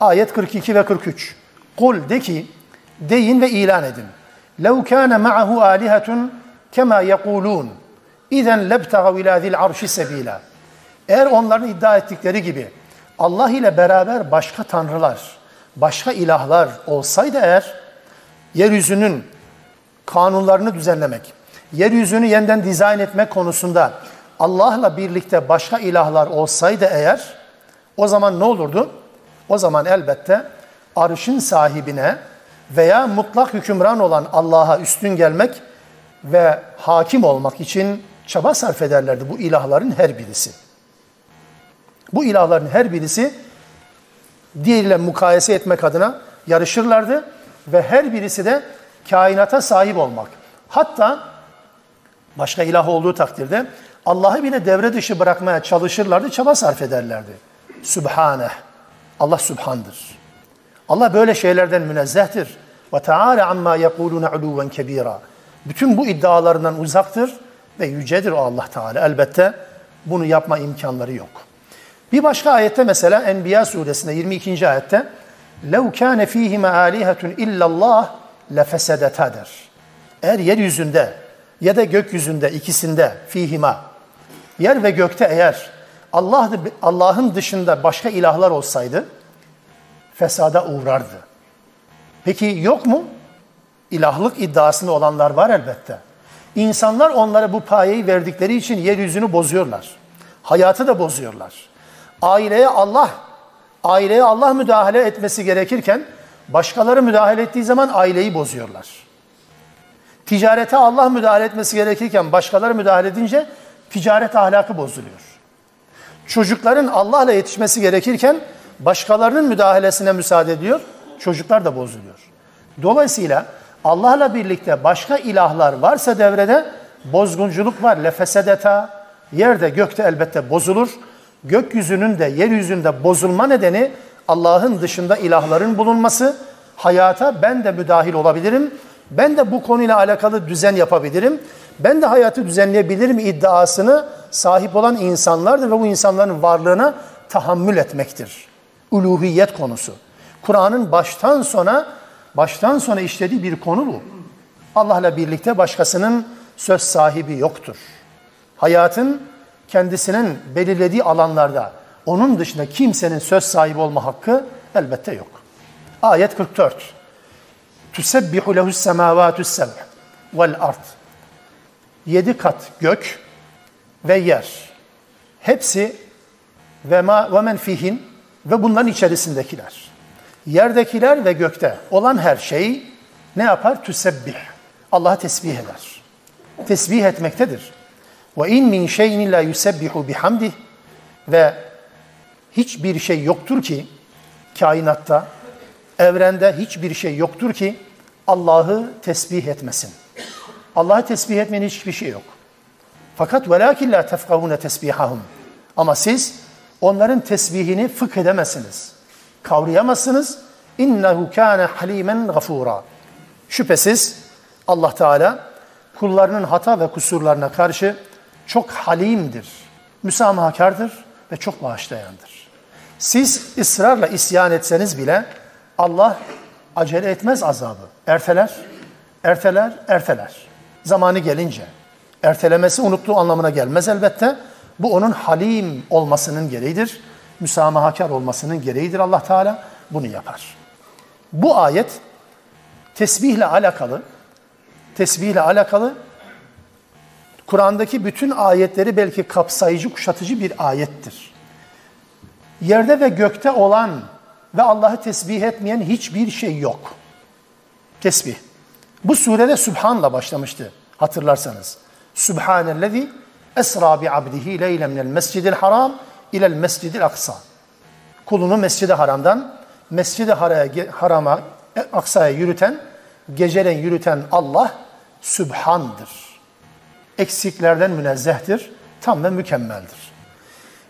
Ayet 42 ve 43. Kul de ki, deyin ve ilan edin. لَوْ كَانَ مَعَهُ آلِهَةٌ كَمَا يَقُولُونَ İzen lebtagav ila zil arşi sebila. Eğer onların iddia ettikleri gibi Allah ile beraber başka tanrılar, başka ilahlar olsaydı eğer yeryüzünün kanunlarını düzenlemek, yeryüzünü yeniden dizayn etme konusunda Allah'la birlikte başka ilahlar olsaydı eğer o zaman ne olurdu? O zaman elbette arşın sahibine veya mutlak hükümran olan Allah'a üstün gelmek ve hakim olmak için çaba sarf ederlerdi bu ilahların her birisi. Bu ilahların her birisi diğeriyle mukayese etmek adına yarışırlardı ve her birisi de kainata sahip olmak. Hatta başka ilah olduğu takdirde Allah'ı bile devre dışı bırakmaya çalışırlardı, çaba sarf ederlerdi. Sübhaneh. Allah Sübhan'dır. Allah böyle şeylerden münezzehtir. Ve teâle amma yekulûne ulûven kebîrâ. Bütün bu iddialarından uzaktır ve yücedir o Allah Teala. Elbette bunu yapma imkanları yok. Bir başka ayette mesela Enbiya suresinde 22. ayette لَوْ كَانَ ف۪يهِمَا آلِهَةٌ اِلَّا اللّٰهِ لَفَسَدَتَا der. Eğer yeryüzünde ya da gökyüzünde ikisinde fihima yer ve gökte eğer Allah Allah'ın dışında başka ilahlar olsaydı fesada uğrardı. Peki yok mu? İlahlık iddiasında olanlar var elbette. İnsanlar onlara bu payeyi verdikleri için yeryüzünü bozuyorlar. Hayatı da bozuyorlar. Aileye Allah, aileye Allah müdahale etmesi gerekirken başkaları müdahale ettiği zaman aileyi bozuyorlar. Ticarete Allah müdahale etmesi gerekirken başkaları müdahale edince ticaret ahlakı bozuluyor. Çocukların Allah'la yetişmesi gerekirken başkalarının müdahalesine müsaade ediyor, çocuklar da bozuluyor. Dolayısıyla Allah'la birlikte başka ilahlar varsa devrede bozgunculuk var. Lefesedeta yerde gökte elbette bozulur. Gökyüzünün de yeryüzünde bozulma nedeni Allah'ın dışında ilahların bulunması. Hayata ben de müdahil olabilirim. Ben de bu konuyla alakalı düzen yapabilirim. Ben de hayatı düzenleyebilirim iddiasını sahip olan insanlardır ve bu insanların varlığına tahammül etmektir. Uluhiyet konusu. Kur'an'ın baştan sona baştan sona işlediği bir konu bu. Allah'la birlikte başkasının söz sahibi yoktur. Hayatın kendisinin belirlediği alanlarda onun dışında kimsenin söz sahibi olma hakkı elbette yok. Ayet 44. Tüsebbihu lehus semavatus seb' vel ard. Yedi kat gök ve yer. Hepsi ve ma ve men fihin ve bunların içerisindekiler. Yerdekiler ve gökte olan her şey ne yapar? Tüsebbih. Allah'a tesbih eder. Tesbih etmektedir. Ve in min şeyin la yusebbihu bihamdih ve hiçbir şey yoktur ki kainatta, evrende hiçbir şey yoktur ki Allah'ı tesbih etmesin. Allah'ı tesbih etmenin hiçbir şey yok. Fakat velakin la tefkahune tesbihahum. Ama siz onların tesbihini fıkh edemezsiniz. Kavrayamazsınız. İnnehu kâne halimen gafura. Şüphesiz Allah Teala kullarının hata ve kusurlarına karşı çok halimdir, müsamahakardır ve çok bağışlayandır. Siz ısrarla isyan etseniz bile Allah acele etmez azabı. Erteler, erteler, erteler. Zamanı gelince. Ertelemesi unuttuğu anlamına gelmez elbette. Bu onun halim olmasının gereğidir. Müsamahakar olmasının gereğidir Allah Teala. Bunu yapar. Bu ayet tesbihle alakalı, tesbihle alakalı Kur'an'daki bütün ayetleri belki kapsayıcı, kuşatıcı bir ayettir. Yerde ve gökte olan ve Allah'ı tesbih etmeyen hiçbir şey yok. Tesbih. Bu surede Sübhan'la başlamıştı hatırlarsanız. Sübhanellezi esra bi abdihi leyle minel mescidil haram ilel mescidil aksa. Kulunu mescidi haramdan mescidi harama, e, aksaya yürüten, gecelen yürüten Allah Sübhan'dır. Eksiklerden münezzehtir, tam ve mükemmeldir.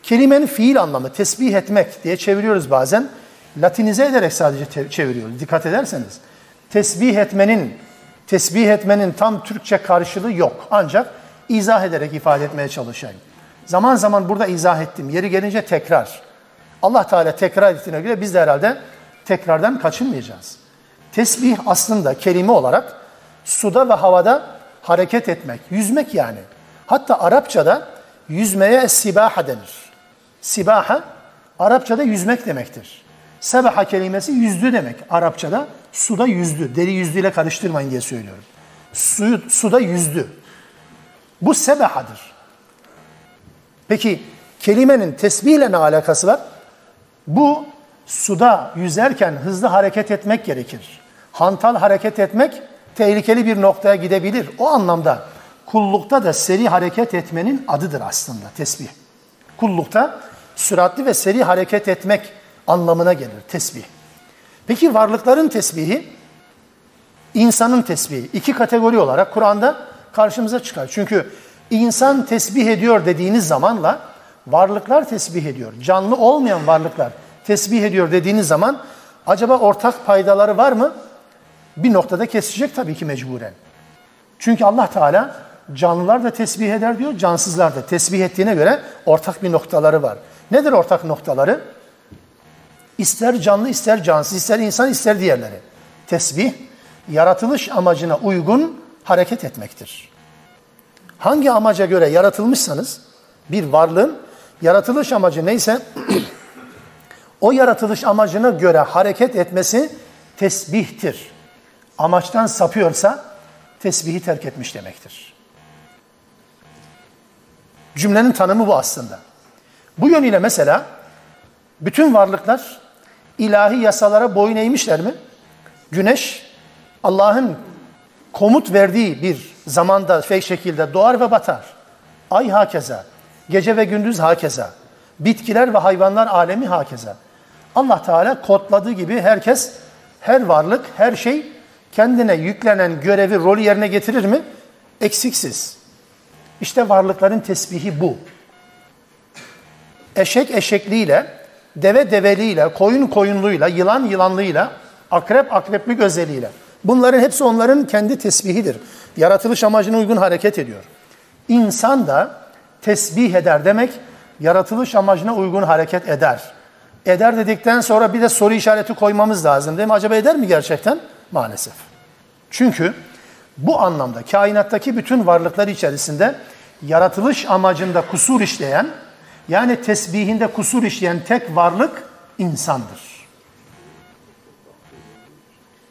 Kelimenin fiil anlamı tesbih etmek diye çeviriyoruz bazen. Latinize ederek sadece çeviriyoruz. Dikkat ederseniz. Tesbih etmenin tesbih etmenin tam Türkçe karşılığı yok. Ancak izah ederek ifade etmeye çalışayım. Zaman zaman burada izah ettim. Yeri gelince tekrar. Allah Teala tekrar ettiğine göre biz de herhalde tekrardan kaçınmayacağız. Tesbih aslında kelime olarak suda ve havada hareket etmek, yüzmek yani. Hatta Arapçada yüzmeye sibaha denir. Sibaha Arapçada yüzmek demektir. Sebaha kelimesi yüzdü demek Arapçada. Suda yüzdü. Deri yüzdüyle karıştırmayın diye söylüyorum. Suyu, suda yüzdü. Bu sebahadır. Peki kelimenin tesbihle ne alakası var? Bu suda yüzerken hızlı hareket etmek gerekir. Hantal hareket etmek tehlikeli bir noktaya gidebilir. O anlamda kullukta da seri hareket etmenin adıdır aslında tesbih. Kullukta süratli ve seri hareket etmek anlamına gelir tesbih. Peki varlıkların tesbihi, insanın tesbihi iki kategori olarak Kur'an'da karşımıza çıkar. Çünkü insan tesbih ediyor dediğiniz zamanla varlıklar tesbih ediyor. Canlı olmayan varlıklar tesbih ediyor dediğiniz zaman acaba ortak paydaları var mı? Bir noktada kesecek tabii ki mecburen. Çünkü Allah Teala canlılar da tesbih eder diyor, cansızlar da tesbih ettiğine göre ortak bir noktaları var. Nedir ortak noktaları? İster canlı, ister cansız, ister insan, ister diğerleri. Tesbih, yaratılış amacına uygun hareket etmektir. Hangi amaca göre yaratılmışsanız, bir varlığın yaratılış amacı neyse, o yaratılış amacına göre hareket etmesi tesbihtir. Amaçtan sapıyorsa, tesbihi terk etmiş demektir. Cümlenin tanımı bu aslında. Bu yönüyle mesela bütün varlıklar ilahi yasalara boyun eğmişler mi? Güneş Allah'ın komut verdiği bir zamanda şey şekilde doğar ve batar. Ay hakeza, gece ve gündüz hakeza, bitkiler ve hayvanlar alemi hakeza. Allah Teala kodladığı gibi herkes, her varlık, her şey kendine yüklenen görevi, rolü yerine getirir mi? Eksiksiz. İşte varlıkların tesbihi bu. Eşek eşekliğiyle, deve develiyle, koyun koyunluğuyla, yılan yılanlığıyla, akrep akrepli gözeliyle. Bunların hepsi onların kendi tesbihidir. Yaratılış amacına uygun hareket ediyor. İnsan da tesbih eder demek, yaratılış amacına uygun hareket eder. Eder dedikten sonra bir de soru işareti koymamız lazım değil mi? Acaba eder mi gerçekten? Maalesef. Çünkü bu anlamda kainattaki bütün varlıklar içerisinde yaratılış amacında kusur işleyen, yani tesbihinde kusur işleyen tek varlık insandır.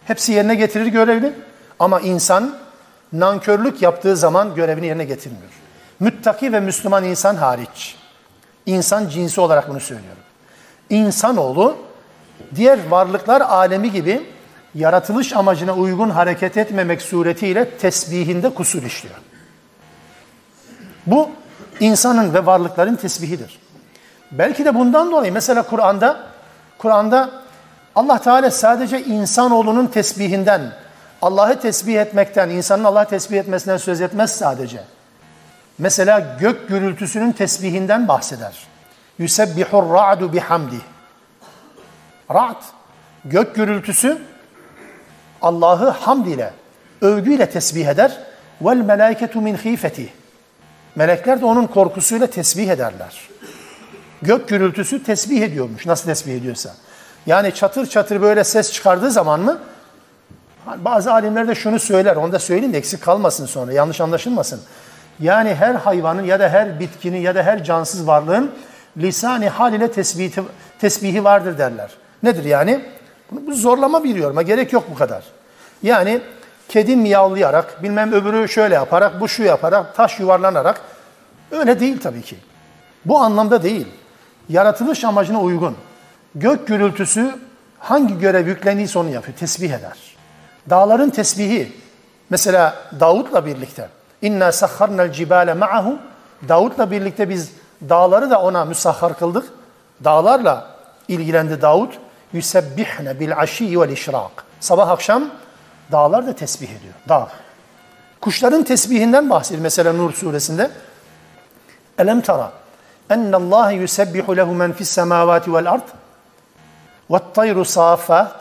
Hepsi yerine getirir görevini ama insan nankörlük yaptığı zaman görevini yerine getirmiyor. Müttaki ve Müslüman insan hariç. İnsan cinsi olarak bunu söylüyorum. İnsanoğlu diğer varlıklar alemi gibi yaratılış amacına uygun hareket etmemek suretiyle tesbihinde kusur işliyor. Bu insanın ve varlıkların tesbihidir. Belki de bundan dolayı mesela Kur'an'da Kur'an'da Allah Teala sadece insanoğlunun tesbihinden, Allah'ı tesbih etmekten, insanın Allah'ı tesbih etmesinden söz etmez sadece. Mesela gök gürültüsünün tesbihinden bahseder. Yusebbihur ra'du bihamdi. Ra'd, gök gürültüsü Allah'ı hamd ile, övgüyle tesbih eder. Vel melâiketu min khifeti. Melekler de onun korkusuyla tesbih ederler. Gök gürültüsü tesbih ediyormuş. Nasıl tesbih ediyorsa. Yani çatır çatır böyle ses çıkardığı zaman mı? Bazı alimler de şunu söyler. Onu da söyleyeyim de eksik kalmasın sonra. Yanlış anlaşılmasın. Yani her hayvanın ya da her bitkinin ya da her cansız varlığın lisani hal ile tesbihi, tesbihi vardır derler. Nedir yani? Bu zorlama bir yoruma. Gerek yok bu kadar. Yani kedi miyavlayarak, bilmem öbürü şöyle yaparak, bu şu yaparak, taş yuvarlanarak öyle değil tabii ki. Bu anlamda değil. Yaratılış amacına uygun. Gök gürültüsü hangi görev yükleniyse onu yapıyor. Tesbih eder. Dağların tesbihi. Mesela Davut'la birlikte. İnna sahharnal cibale ma'ahu. Davut'la birlikte biz dağları da ona müsahhar kıldık. Dağlarla ilgilendi Davut. Yusebbihne bil aşiyyi vel işrak. Sabah akşam dağlar da tesbih ediyor. Dağ. Kuşların tesbihinden bahsediyor mesela Nur suresinde. Elem tara ennallâhe yusebbihu lehu men fis semâvâti vel ard ve tayru safat.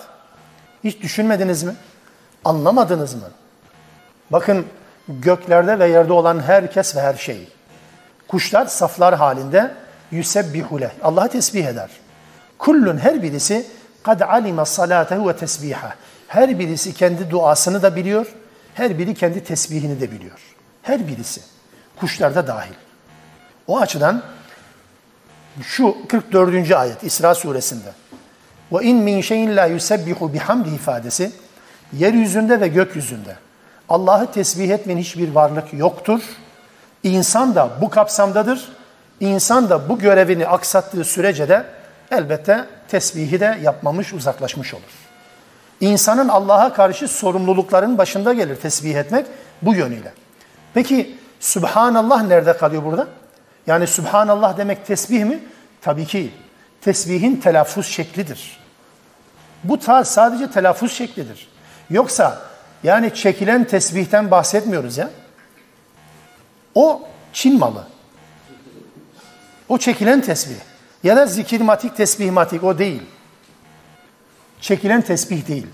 Hiç düşünmediniz mi? Anlamadınız mı? Bakın göklerde ve yerde olan herkes ve her şey. Kuşlar saflar halinde yusebbihule. Allah'ı tesbih eder. Kullun her birisi kad alime salatehu ve tesbiha. Her birisi kendi duasını da biliyor. Her biri kendi tesbihini de biliyor. Her birisi. Kuşlar da dahil. O açıdan şu 44. ayet İsra suresinde ve in min şeyin la yusebbihu bihamdi ifadesi yeryüzünde ve gökyüzünde Allah'ı tesbih etmeyen hiçbir varlık yoktur. İnsan da bu kapsamdadır. İnsan da bu görevini aksattığı sürece de elbette tesbihi de yapmamış, uzaklaşmış olur. İnsanın Allah'a karşı sorumlulukların başında gelir tesbih etmek bu yönüyle. Peki Subhanallah nerede kalıyor burada? Yani Subhanallah demek tesbih mi? Tabii ki tesbihin telaffuz şeklidir. Bu tarz sadece telaffuz şeklidir. Yoksa yani çekilen tesbihten bahsetmiyoruz ya. O Çin malı. O çekilen tesbih. Ya da zikirmatik, tesbihmatik o değil. Çekilen tesbih değil.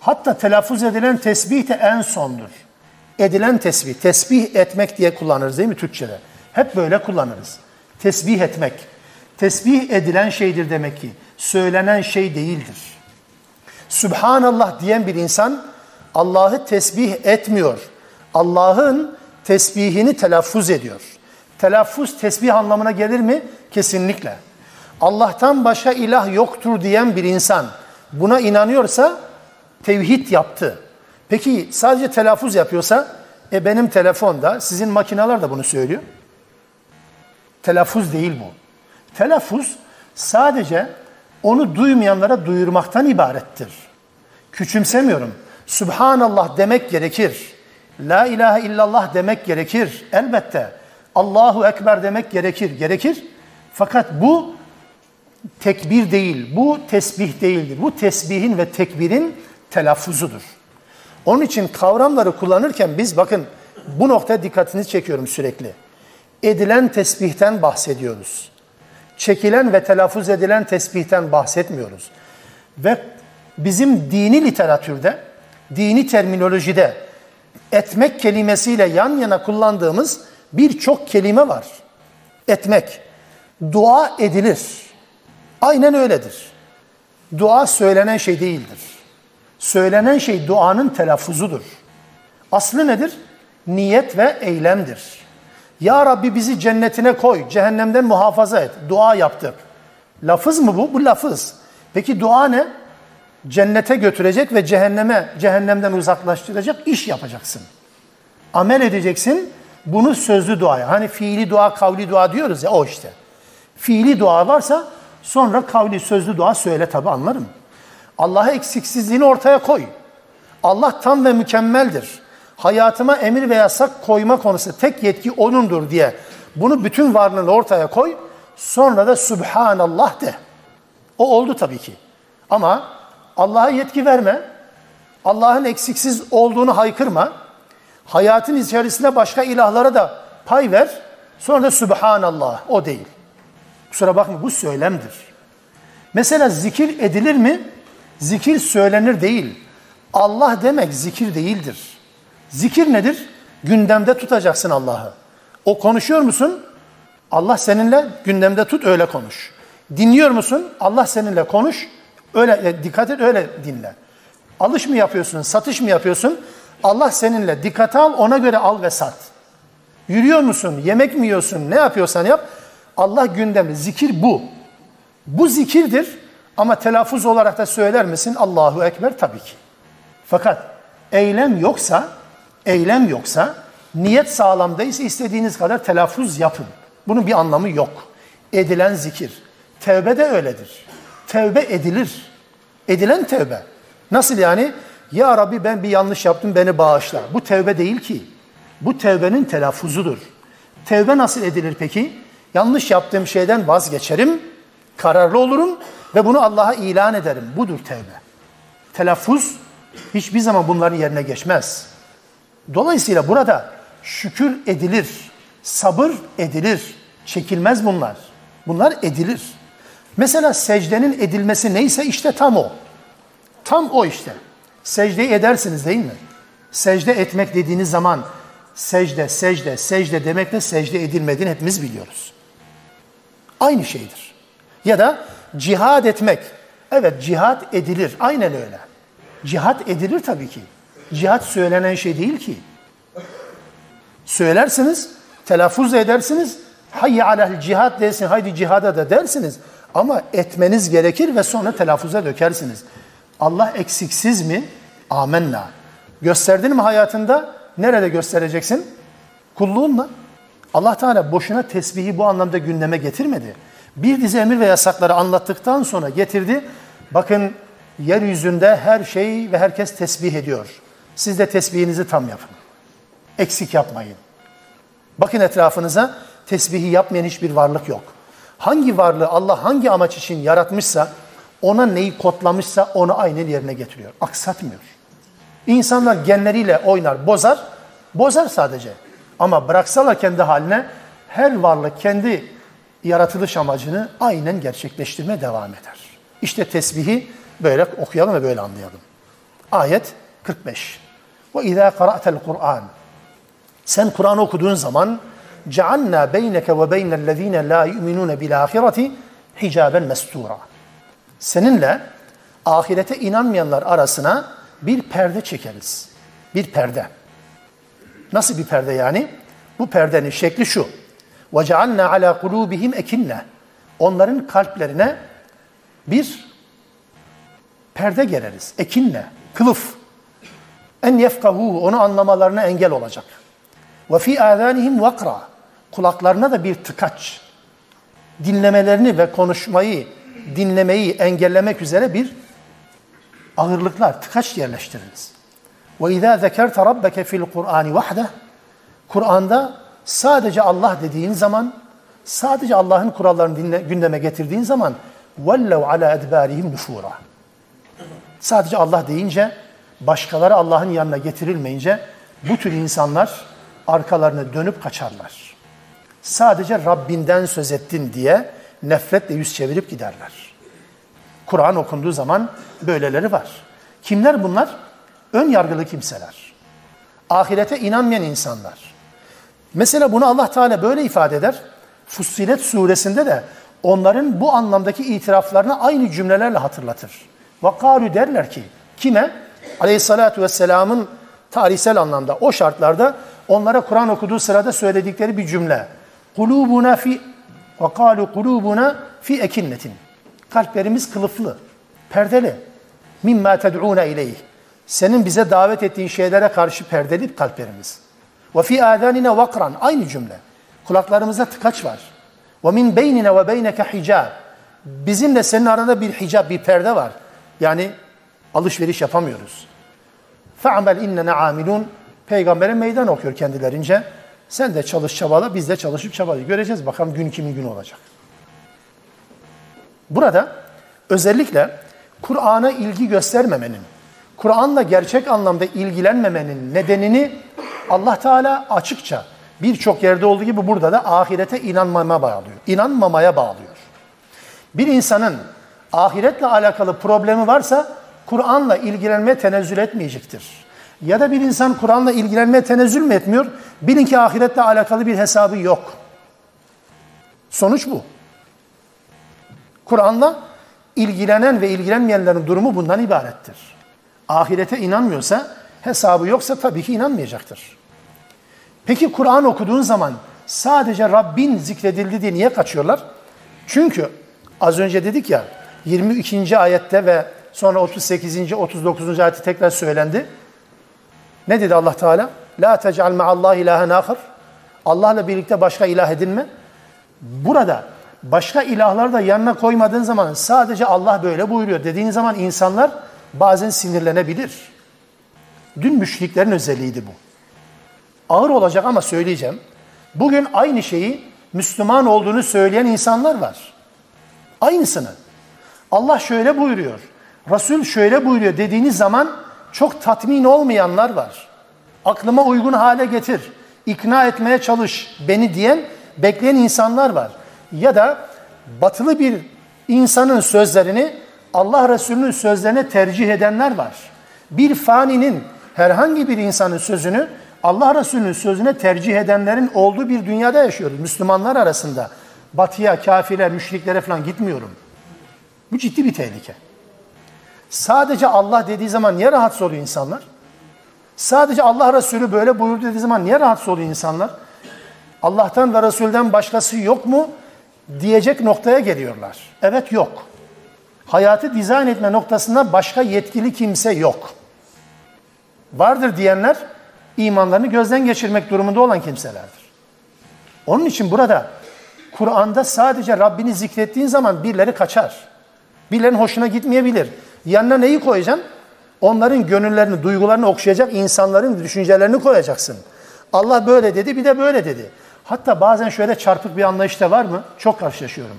Hatta telaffuz edilen tesbih de en sondur. Edilen tesbih, tesbih etmek diye kullanırız değil mi Türkçe'de? Hep böyle kullanırız. Tesbih etmek. Tesbih edilen şeydir demek ki. Söylenen şey değildir. Subhanallah diyen bir insan Allah'ı tesbih etmiyor. Allah'ın tesbihini telaffuz ediyor. Telaffuz tesbih anlamına gelir mi? Kesinlikle. Allah'tan başka ilah yoktur diyen bir insan buna inanıyorsa tevhid yaptı. Peki sadece telaffuz yapıyorsa e benim telefonda sizin makineler de bunu söylüyor. Telaffuz değil bu. Telaffuz sadece onu duymayanlara duyurmaktan ibarettir. Küçümsemiyorum. Subhanallah demek gerekir. La ilahe illallah demek gerekir. Elbette. Allahu Ekber demek gerekir. Gerekir. Fakat bu tekbir değil, bu tesbih değildir. Bu tesbihin ve tekbirin telaffuzudur. Onun için kavramları kullanırken biz bakın bu noktaya dikkatinizi çekiyorum sürekli. Edilen tesbihten bahsediyoruz. Çekilen ve telaffuz edilen tesbihten bahsetmiyoruz. Ve bizim dini literatürde, dini terminolojide etmek kelimesiyle yan yana kullandığımız birçok kelime var. Etmek. Dua edilir. Aynen öyledir. Dua söylenen şey değildir. Söylenen şey duanın telaffuzudur. Aslı nedir? Niyet ve eylemdir. Ya Rabbi bizi cennetine koy, cehennemden muhafaza et. Dua yaptık. Lafız mı bu? Bu lafız. Peki dua ne? Cennete götürecek ve cehenneme, cehennemden uzaklaştıracak iş yapacaksın. Amel edeceksin. Bunu sözlü duaya. Hani fiili dua, kavli dua diyoruz ya o işte. Fiili dua varsa Sonra kavli sözlü dua söyle tabi anlarım. Allah'a eksiksizliğini ortaya koy. Allah tam ve mükemmeldir. Hayatıma emir ve yasak koyma konusu tek yetki O'nundur diye bunu bütün varlığını ortaya koy. Sonra da Subhanallah de. O oldu tabii ki. Ama Allah'a yetki verme. Allah'ın eksiksiz olduğunu haykırma. Hayatın içerisinde başka ilahlara da pay ver. Sonra da Sübhanallah. O değil. Kusura bakma bu söylemdir. Mesela zikir edilir mi? Zikir söylenir değil. Allah demek zikir değildir. Zikir nedir? Gündemde tutacaksın Allah'ı. O konuşuyor musun? Allah seninle gündemde tut öyle konuş. Dinliyor musun? Allah seninle konuş. Öyle e, dikkat et öyle dinle. Alış mı yapıyorsun? Satış mı yapıyorsun? Allah seninle dikkate al ona göre al ve sat. Yürüyor musun? Yemek mi yiyorsun? Ne yapıyorsan yap. Allah gündemi. Zikir bu. Bu zikirdir ama telaffuz olarak da söyler misin? Allahu Ekber tabii ki. Fakat eylem yoksa, eylem yoksa, niyet sağlamdaysa istediğiniz kadar telaffuz yapın. Bunun bir anlamı yok. Edilen zikir. Tevbe de öyledir. Tevbe edilir. Edilen tevbe. Nasıl yani? Ya Rabbi ben bir yanlış yaptım beni bağışla. Bu tevbe değil ki. Bu tevbenin telaffuzudur. Tevbe nasıl edilir peki? Yanlış yaptığım şeyden vazgeçerim, kararlı olurum ve bunu Allah'a ilan ederim. Budur tevbe. Telaffuz hiçbir zaman bunların yerine geçmez. Dolayısıyla burada şükür edilir, sabır edilir, çekilmez bunlar. Bunlar edilir. Mesela secdenin edilmesi neyse işte tam o. Tam o işte. Secdeyi edersiniz değil mi? Secde etmek dediğiniz zaman secde, secde, secde demekle secde edilmediğini hepimiz biliyoruz. Aynı şeydir. Ya da cihad etmek. Evet cihad edilir. Aynen öyle. Cihad edilir tabii ki. Cihad söylenen şey değil ki. Söylersiniz, telaffuz edersiniz. Hayye alel cihad dersin, haydi cihada da dersiniz. Ama etmeniz gerekir ve sonra telaffuza dökersiniz. Allah eksiksiz mi? Amenna. Gösterdin mi hayatında? Nerede göstereceksin? Kulluğunla. Allah Teala boşuna tesbihi bu anlamda gündeme getirmedi. Bir dizi emir ve yasakları anlattıktan sonra getirdi. Bakın yeryüzünde her şey ve herkes tesbih ediyor. Siz de tesbihinizi tam yapın. Eksik yapmayın. Bakın etrafınıza tesbihi yapmayan hiçbir varlık yok. Hangi varlığı Allah hangi amaç için yaratmışsa, ona neyi kodlamışsa onu aynen yerine getiriyor. Aksatmıyor. İnsanlar genleriyle oynar, bozar. Bozar sadece. Ama bıraksalar kendi haline her varlık kendi yaratılış amacını aynen gerçekleştirmeye devam eder. İşte tesbihi böyle okuyalım ve böyle anlayalım. Ayet 45. Ve izâ qara'tel Kur'an. Sen Kur'an okuduğun zaman cealna beyneke ve beynellezîne la yu'minûne bil ahireti hicaben mestura. Seninle ahirete inanmayanlar arasına bir perde çekeriz. Bir perde. Nasıl bir perde yani? Bu perdenin şekli şu. وَجَعَلْنَا عَلَى قُلُوبِهِمْ اَكِنَّ Onların kalplerine bir perde gereriz. Ekinle, kılıf. En yefkahu onu anlamalarına engel olacak. Ve fi azanihim vakra. Kulaklarına da bir tıkaç. Dinlemelerini ve konuşmayı, dinlemeyi engellemek üzere bir ağırlıklar, tıkaç yerleştiriniz. Ve izâ zekerte rabbeke fil Kur'ani vahde. Kur'an'da sadece Allah dediğin zaman, sadece Allah'ın kurallarını dinle, gündeme getirdiğin zaman vellev ala edbârihim nüfûrâ. Sadece Allah deyince başkaları Allah'ın yanına getirilmeyince bu tür insanlar arkalarını dönüp kaçarlar. Sadece Rabbinden söz ettin diye nefretle yüz çevirip giderler. Kur'an okunduğu zaman böyleleri var. Kimler bunlar? Ön yargılı kimseler. Ahirete inanmayan insanlar. Mesela bunu Allah Teala böyle ifade eder. Fussilet suresinde de onların bu anlamdaki itiraflarını aynı cümlelerle hatırlatır. Vakalu derler ki kime? Aleyhissalatu vesselamın tarihsel anlamda o şartlarda onlara Kur'an okuduğu sırada söyledikleri bir cümle. Kulubuna fi ve kalu kulubuna fi ekinnetin. Kalplerimiz kılıflı, perdeli. Mimma ted'una ileyh. Senin bize davet ettiğin şeylere karşı perdeli kalplerimiz. Ve fi adanina vakran. Aynı cümle. Kulaklarımızda tıkaç var. Ve min beynine ve beyneke hicab. Bizimle senin aranda bir hicab, bir perde var. Yani alışveriş yapamıyoruz. Fe'amel innene amilun. Peygamber'e meydan okuyor kendilerince. Sen de çalış çabala, biz de çalışıp çabalayı. Göreceğiz bakalım gün kimin günü olacak. Burada özellikle Kur'an'a ilgi göstermemenin, Kur'an'la gerçek anlamda ilgilenmemenin nedenini Allah Teala açıkça birçok yerde olduğu gibi burada da ahirete inanmamaya bağlıyor. İnanmamaya bağlıyor. Bir insanın ahiretle alakalı problemi varsa Kur'an'la ilgilenmeye tenezzül etmeyecektir. Ya da bir insan Kur'an'la ilgilenmeye tenezzül mü etmiyor? Bilin ki ahiretle alakalı bir hesabı yok. Sonuç bu. Kur'an'la ilgilenen ve ilgilenmeyenlerin durumu bundan ibarettir. Ahirete inanmıyorsa, hesabı yoksa tabii ki inanmayacaktır. Peki Kur'an okuduğun zaman sadece Rabbin zikredildi diye niye kaçıyorlar? Çünkü az önce dedik ya 22. ayette ve sonra 38. 39. ayette tekrar söylendi. Ne dedi Allah Teala? La tec'al ma'allah ilahen ahir. Allah'la birlikte başka ilah edinme. Burada başka ilahları da yanına koymadığın zaman sadece Allah böyle buyuruyor dediğin zaman insanlar bazen sinirlenebilir. Dün müşriklerin özelliğiydi bu. Ağır olacak ama söyleyeceğim. Bugün aynı şeyi Müslüman olduğunu söyleyen insanlar var. Aynısını. Allah şöyle buyuruyor. Resul şöyle buyuruyor dediğiniz zaman çok tatmin olmayanlar var. Aklıma uygun hale getir. ikna etmeye çalış beni diyen, bekleyen insanlar var. Ya da batılı bir insanın sözlerini Allah Resulü'nün sözlerine tercih edenler var. Bir faninin herhangi bir insanın sözünü Allah Resulü'nün sözüne tercih edenlerin olduğu bir dünyada yaşıyoruz. Müslümanlar arasında. Batıya, kafire, müşriklere falan gitmiyorum. Bu ciddi bir tehlike. Sadece Allah dediği zaman niye rahatsız oluyor insanlar? Sadece Allah Resulü böyle buyurdu dediği zaman niye rahatsız oluyor insanlar? Allah'tan ve Resul'den başkası yok mu diyecek noktaya geliyorlar. Evet yok. Hayatı dizayn etme noktasında başka yetkili kimse yok. Vardır diyenler imanlarını gözden geçirmek durumunda olan kimselerdir. Onun için burada Kur'an'da sadece Rabbini zikrettiğin zaman birileri kaçar. Birilerinin hoşuna gitmeyebilir. Yanına neyi koyacaksın? Onların gönüllerini, duygularını okşayacak insanların düşüncelerini koyacaksın. Allah böyle dedi, bir de böyle dedi. Hatta bazen şöyle çarpık bir anlayış da var mı? Çok karşılaşıyorum.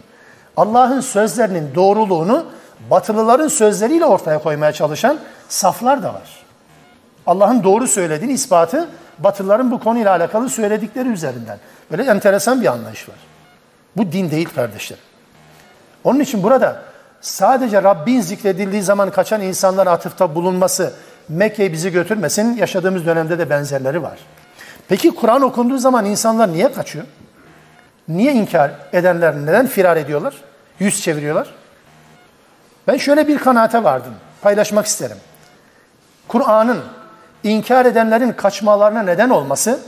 Allah'ın sözlerinin doğruluğunu batılıların sözleriyle ortaya koymaya çalışan saflar da var. Allah'ın doğru söylediğini ispatı Batılıların bu konuyla alakalı söyledikleri üzerinden. Böyle enteresan bir anlayış var. Bu din değil kardeşlerim. Onun için burada sadece Rabbin zikredildiği zaman kaçan insanlara atıfta bulunması Mekke'ye bizi götürmesin. Yaşadığımız dönemde de benzerleri var. Peki Kur'an okunduğu zaman insanlar niye kaçıyor? Niye inkar edenler neden firar ediyorlar? Yüz çeviriyorlar? Ben şöyle bir kanaate vardım. Paylaşmak isterim. Kur'an'ın inkar edenlerin kaçmalarına neden olması,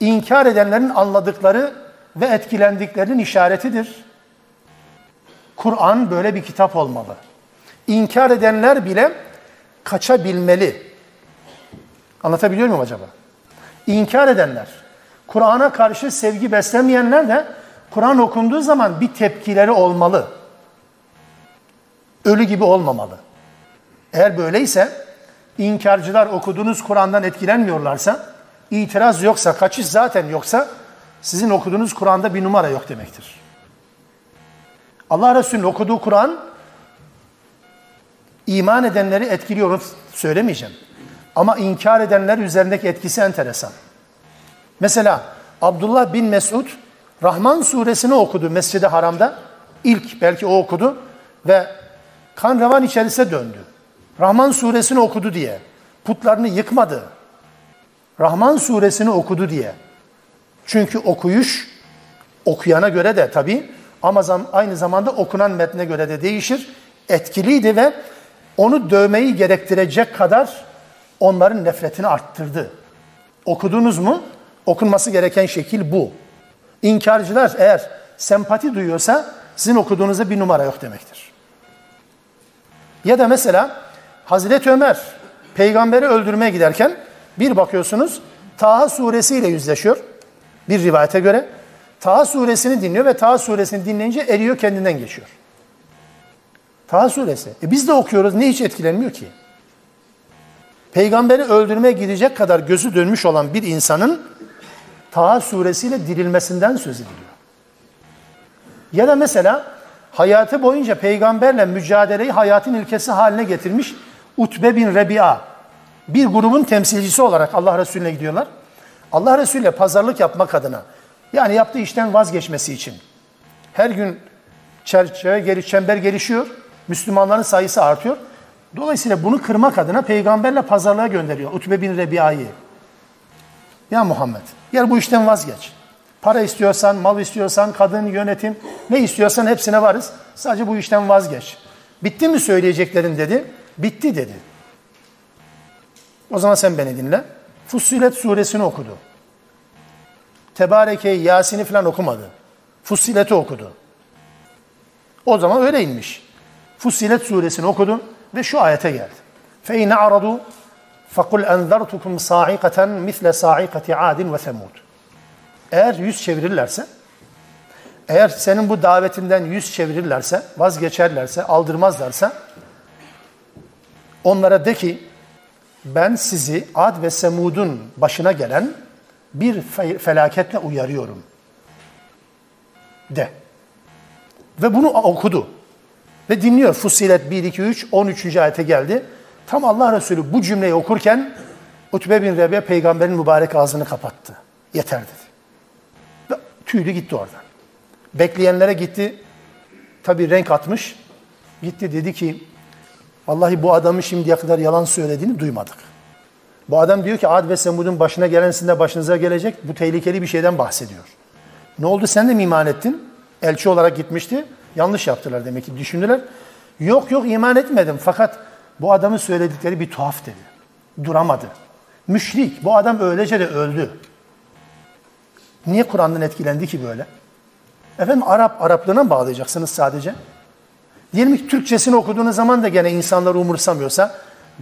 inkar edenlerin anladıkları ve etkilendiklerinin işaretidir. Kur'an böyle bir kitap olmalı. İnkar edenler bile kaçabilmeli. Anlatabiliyor muyum acaba? İnkar edenler, Kur'an'a karşı sevgi beslemeyenler de Kur'an okunduğu zaman bir tepkileri olmalı. Ölü gibi olmamalı. Eğer böyleyse inkarcılar okuduğunuz Kur'an'dan etkilenmiyorlarsa, itiraz yoksa, kaçış zaten yoksa sizin okuduğunuz Kur'an'da bir numara yok demektir. Allah Resulü'nün okuduğu Kur'an iman edenleri etkiliyor söylemeyeceğim. Ama inkar edenler üzerindeki etkisi enteresan. Mesela Abdullah bin Mesud Rahman suresini okudu Mescid-i Haram'da. İlk belki o okudu ve kan revan içerisine döndü. Rahman suresini okudu diye. Putlarını yıkmadı. Rahman suresini okudu diye. Çünkü okuyuş okuyana göre de tabii ama aynı zamanda okunan metne göre de değişir. Etkiliydi ve onu dövmeyi gerektirecek kadar onların nefretini arttırdı. Okudunuz mu? Okunması gereken şekil bu. İnkarcılar eğer sempati duyuyorsa sizin okuduğunuzda bir numara yok demektir. Ya da mesela Hazreti Ömer peygamberi öldürmeye giderken bir bakıyorsunuz Taha suresiyle yüzleşiyor. Bir rivayete göre Taha suresini dinliyor ve Taha suresini dinleyince eriyor kendinden geçiyor. Taha suresi. E biz de okuyoruz. Ne hiç etkilenmiyor ki? Peygamberi öldürmeye gidecek kadar gözü dönmüş olan bir insanın Taha suresiyle dirilmesinden söz ediliyor. Ya da mesela hayatı boyunca peygamberle mücadeleyi hayatın ilkesi haline getirmiş Utbe bin Rebi'a. Bir grubun temsilcisi olarak Allah Resulüne gidiyorlar. Allah Resulü ile pazarlık yapmak adına yani yaptığı işten vazgeçmesi için her gün çerçeve geri çember gelişiyor. Müslümanların sayısı artıyor. Dolayısıyla bunu kırmak adına peygamberle pazarlığa gönderiyor Utbe bin Rebia'yı. Ya Muhammed gel bu işten vazgeç. Para istiyorsan, mal istiyorsan, kadın, yönetim ne istiyorsan hepsine varız. Sadece bu işten vazgeç. Bitti mi söyleyeceklerin dedi. Bitti dedi. O zaman sen beni dinle. Fussilet suresini okudu. Tebareke'yi, Yasin'i falan okumadı. Fussilet'i okudu. O zaman öyle inmiş. Fussilet suresini okudum ve şu ayete geldi. Fe in aradu fakul enzertukum sa'ikaten misle sa'ikati adin ve semud. Eğer yüz çevirirlerse, eğer senin bu davetinden yüz çevirirlerse, vazgeçerlerse, aldırmazlarsa onlara de ki ben sizi Ad ve Semud'un başına gelen bir felaketle uyarıyorum. De. Ve bunu okudu. Ve dinliyor. Fussilet 1, 2, 3, 13. ayete geldi. Tam Allah Resulü bu cümleyi okurken Utbe bin Rebi'ye peygamberin mübarek ağzını kapattı. Yeter dedi. Ve tüylü gitti oradan. Bekleyenlere gitti. Tabii renk atmış. Gitti dedi ki Vallahi bu adamı şimdiye kadar yalan söylediğini duymadık. Bu adam diyor ki Ad ve Semud'un başına gelen sizin de başınıza gelecek. Bu tehlikeli bir şeyden bahsediyor. Ne oldu sen de mi iman ettin? Elçi olarak gitmişti. Yanlış yaptılar demek ki düşündüler. Yok yok iman etmedim fakat bu adamın söyledikleri bir tuhaf dedi. Duramadı. Müşrik. Bu adam öylece de öldü. Niye Kur'an'dan etkilendi ki böyle? Efendim Arap, Araplığına mı bağlayacaksınız sadece? Diyelim ki Türkçesini okuduğunuz zaman da gene insanlar umursamıyorsa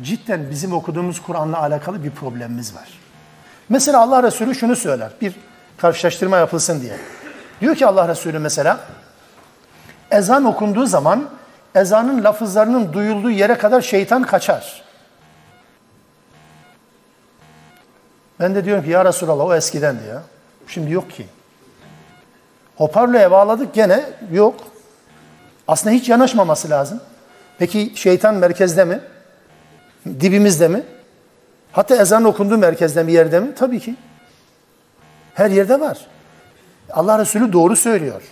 cidden bizim okuduğumuz Kur'an'la alakalı bir problemimiz var. Mesela Allah Resulü şunu söyler. Bir karşılaştırma yapılsın diye. Diyor ki Allah Resulü mesela ezan okunduğu zaman ezanın lafızlarının duyulduğu yere kadar şeytan kaçar. Ben de diyorum ki ya Resulallah o eskidendi ya. Şimdi yok ki. Hoparlöre bağladık gene yok. Aslında hiç yanaşmaması lazım. Peki şeytan merkezde mi? Dibimizde mi? Hatta ezan okunduğu merkezde mi, yerde mi? Tabii ki. Her yerde var. Allah Resulü doğru söylüyor.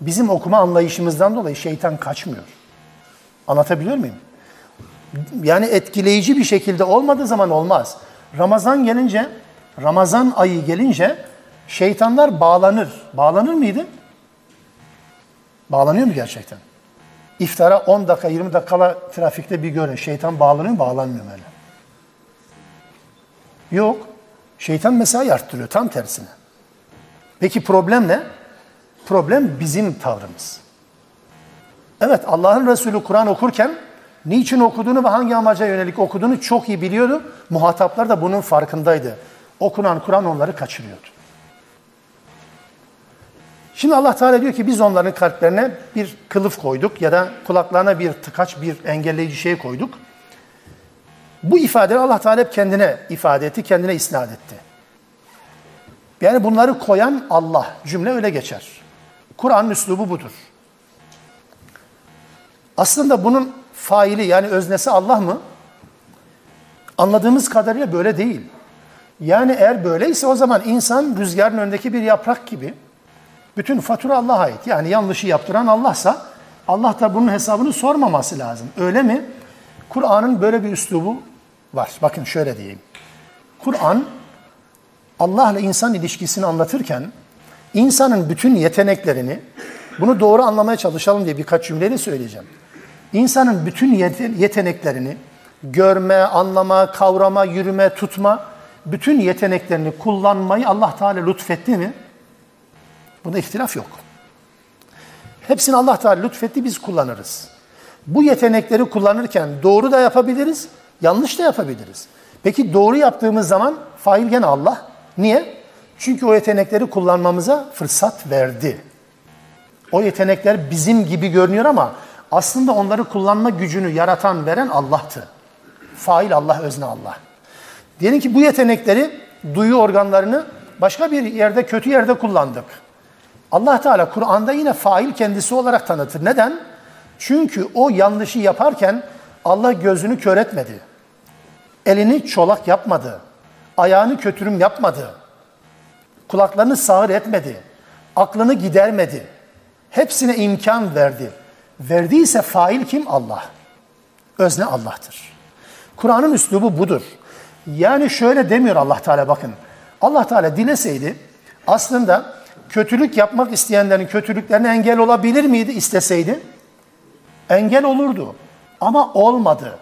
Bizim okuma anlayışımızdan dolayı şeytan kaçmıyor. Anlatabiliyor muyum? Yani etkileyici bir şekilde olmadığı zaman olmaz. Ramazan gelince, Ramazan ayı gelince şeytanlar bağlanır. Bağlanır mıydı? Bağlanıyor mu gerçekten? İftara 10 dakika 20 dakikala trafikte bir görün. Şeytan bağlanıyor? Bağlanmıyor öyle. Yok. Şeytan mesai arttırıyor tam tersine. Peki problem ne? Problem bizim tavrımız. Evet Allah'ın Resulü Kur'an okurken niçin okuduğunu ve hangi amaca yönelik okuduğunu çok iyi biliyordu. Muhataplar da bunun farkındaydı. Okunan Kur'an onları kaçırıyordu. Şimdi Allah Teala diyor ki biz onların kalplerine bir kılıf koyduk ya da kulaklarına bir tıkaç, bir engelleyici şey koyduk. Bu ifadeleri Allah Teala hep kendine ifade etti, kendine isnat etti. Yani bunları koyan Allah. Cümle öyle geçer. Kur'an'ın üslubu budur. Aslında bunun faili yani öznesi Allah mı? Anladığımız kadarıyla böyle değil. Yani eğer böyleyse o zaman insan rüzgarın önündeki bir yaprak gibi bütün fatura Allah'a ait. Yani yanlışı yaptıran Allah'sa Allah da bunun hesabını sormaması lazım. Öyle mi? Kur'an'ın böyle bir üslubu var. Bakın şöyle diyeyim. Kur'an Allah ile insan ilişkisini anlatırken insanın bütün yeteneklerini bunu doğru anlamaya çalışalım diye birkaç cümleyle söyleyeceğim. İnsanın bütün yeteneklerini görme, anlama, kavrama, yürüme, tutma bütün yeteneklerini kullanmayı Allah Teala lütfetti mi? Bunda ihtilaf yok. Hepsini Allah Teala lütfetti biz kullanırız. Bu yetenekleri kullanırken doğru da yapabiliriz, yanlış da yapabiliriz. Peki doğru yaptığımız zaman fail gene Allah. Niye? Çünkü o yetenekleri kullanmamıza fırsat verdi. O yetenekler bizim gibi görünüyor ama aslında onları kullanma gücünü yaratan, veren Allah'tı. Fail Allah, özne Allah. Diyelim ki bu yetenekleri, duyu organlarını başka bir yerde, kötü yerde kullandık. Allah Teala Kur'an'da yine fail kendisi olarak tanıtır. Neden? Çünkü o yanlışı yaparken Allah gözünü kör etmedi. Elini çolak yapmadı. Ayağını kötürüm yapmadı. Kulaklarını sağır etmedi. Aklını gidermedi. Hepsine imkan verdi. Verdiyse fail kim? Allah. Özne Allah'tır. Kur'an'ın üslubu budur. Yani şöyle demiyor Allah Teala bakın. Allah Teala dileseydi aslında kötülük yapmak isteyenlerin kötülüklerine engel olabilir miydi isteseydi? Engel olurdu. Ama olmadı.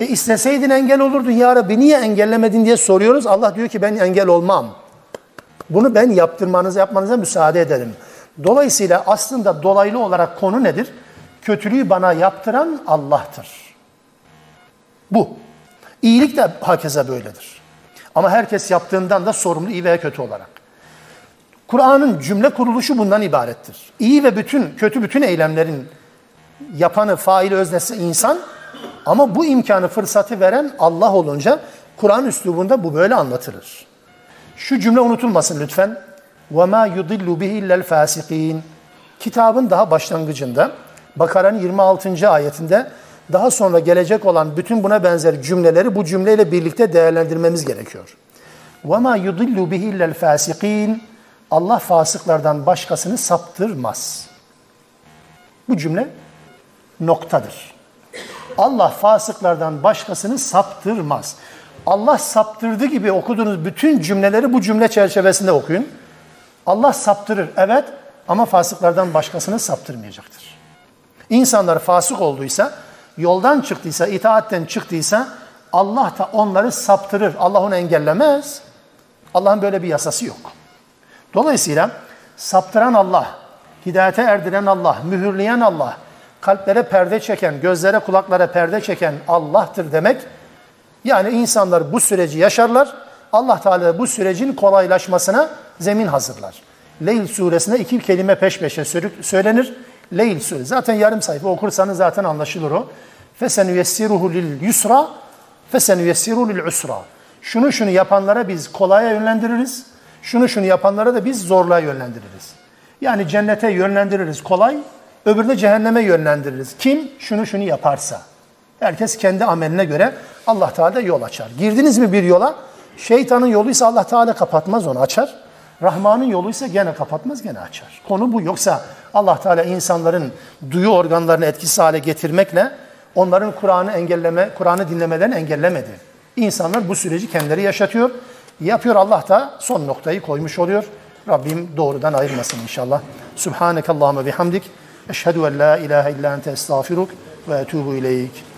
E isteseydin engel olurdun ya Rabbi niye engellemedin diye soruyoruz. Allah diyor ki ben engel olmam. Bunu ben yaptırmanıza yapmanıza müsaade ederim. Dolayısıyla aslında dolaylı olarak konu nedir? Kötülüğü bana yaptıran Allah'tır. Bu. İyilik de hakeza böyledir. Ama herkes yaptığından da sorumlu iyi veya kötü olarak. Kur'an'ın cümle kuruluşu bundan ibarettir. İyi ve bütün, kötü bütün eylemlerin yapanı, faili, öznesi insan ama bu imkanı, fırsatı veren Allah olunca Kur'an üslubunda bu böyle anlatılır. Şu cümle unutulmasın lütfen. وَمَا يُضِلُّ بِهِ اِلَّا الْفَاسِقِينَ Kitabın daha başlangıcında Bakara'nın 26. ayetinde daha sonra gelecek olan bütün buna benzer cümleleri bu cümleyle birlikte değerlendirmemiz gerekiyor. وَمَا يُضِلُّ بِهِ اِلَّا الْفَاسِقِينَ Allah fasıklardan başkasını saptırmaz. Bu cümle noktadır. Allah fasıklardan başkasını saptırmaz. Allah saptırdı gibi okuduğunuz bütün cümleleri bu cümle çerçevesinde okuyun. Allah saptırır evet ama fasıklardan başkasını saptırmayacaktır. İnsanlar fasık olduysa, yoldan çıktıysa, itaatten çıktıysa Allah da onları saptırır. Allah onu engellemez. Allah'ın böyle bir yasası yok. Dolayısıyla saptıran Allah, hidayete erdiren Allah, mühürleyen Allah, kalplere perde çeken, gözlere kulaklara perde çeken Allah'tır demek. Yani insanlar bu süreci yaşarlar. Allah Teala bu sürecin kolaylaşmasına zemin hazırlar. Leyl suresine iki kelime peş peşe söylenir. Leyl suresi. Zaten yarım sayfa okursanız zaten anlaşılır o. Fesen yessiruhu lil yusra, fesen yessiruhu lil usra. Şunu şunu yapanlara biz kolaya yönlendiririz. Şunu şunu yapanlara da biz zorluğa yönlendiririz. Yani cennete yönlendiririz kolay, öbürüne cehenneme yönlendiririz. Kim şunu şunu yaparsa. Herkes kendi ameline göre Allah Teala yol açar. Girdiniz mi bir yola? Şeytanın yoluysa Allah Teala kapatmaz onu açar. Rahman'ın yoluysa gene kapatmaz gene açar. Konu bu. Yoksa Allah Teala insanların duyu organlarını etkisiz hale getirmekle onların Kur'an'ı engelleme, Kur'an'ı dinlemelerini engellemedi. İnsanlar bu süreci kendileri yaşatıyor. Yapıyor Allah da son noktayı koymuş oluyor. Rabbim doğrudan ayırmasın inşallah. Subhaneke Allahümme bihamdik. Eşhedü en la ilahe illa ente estağfiruk ve etubu ileyk.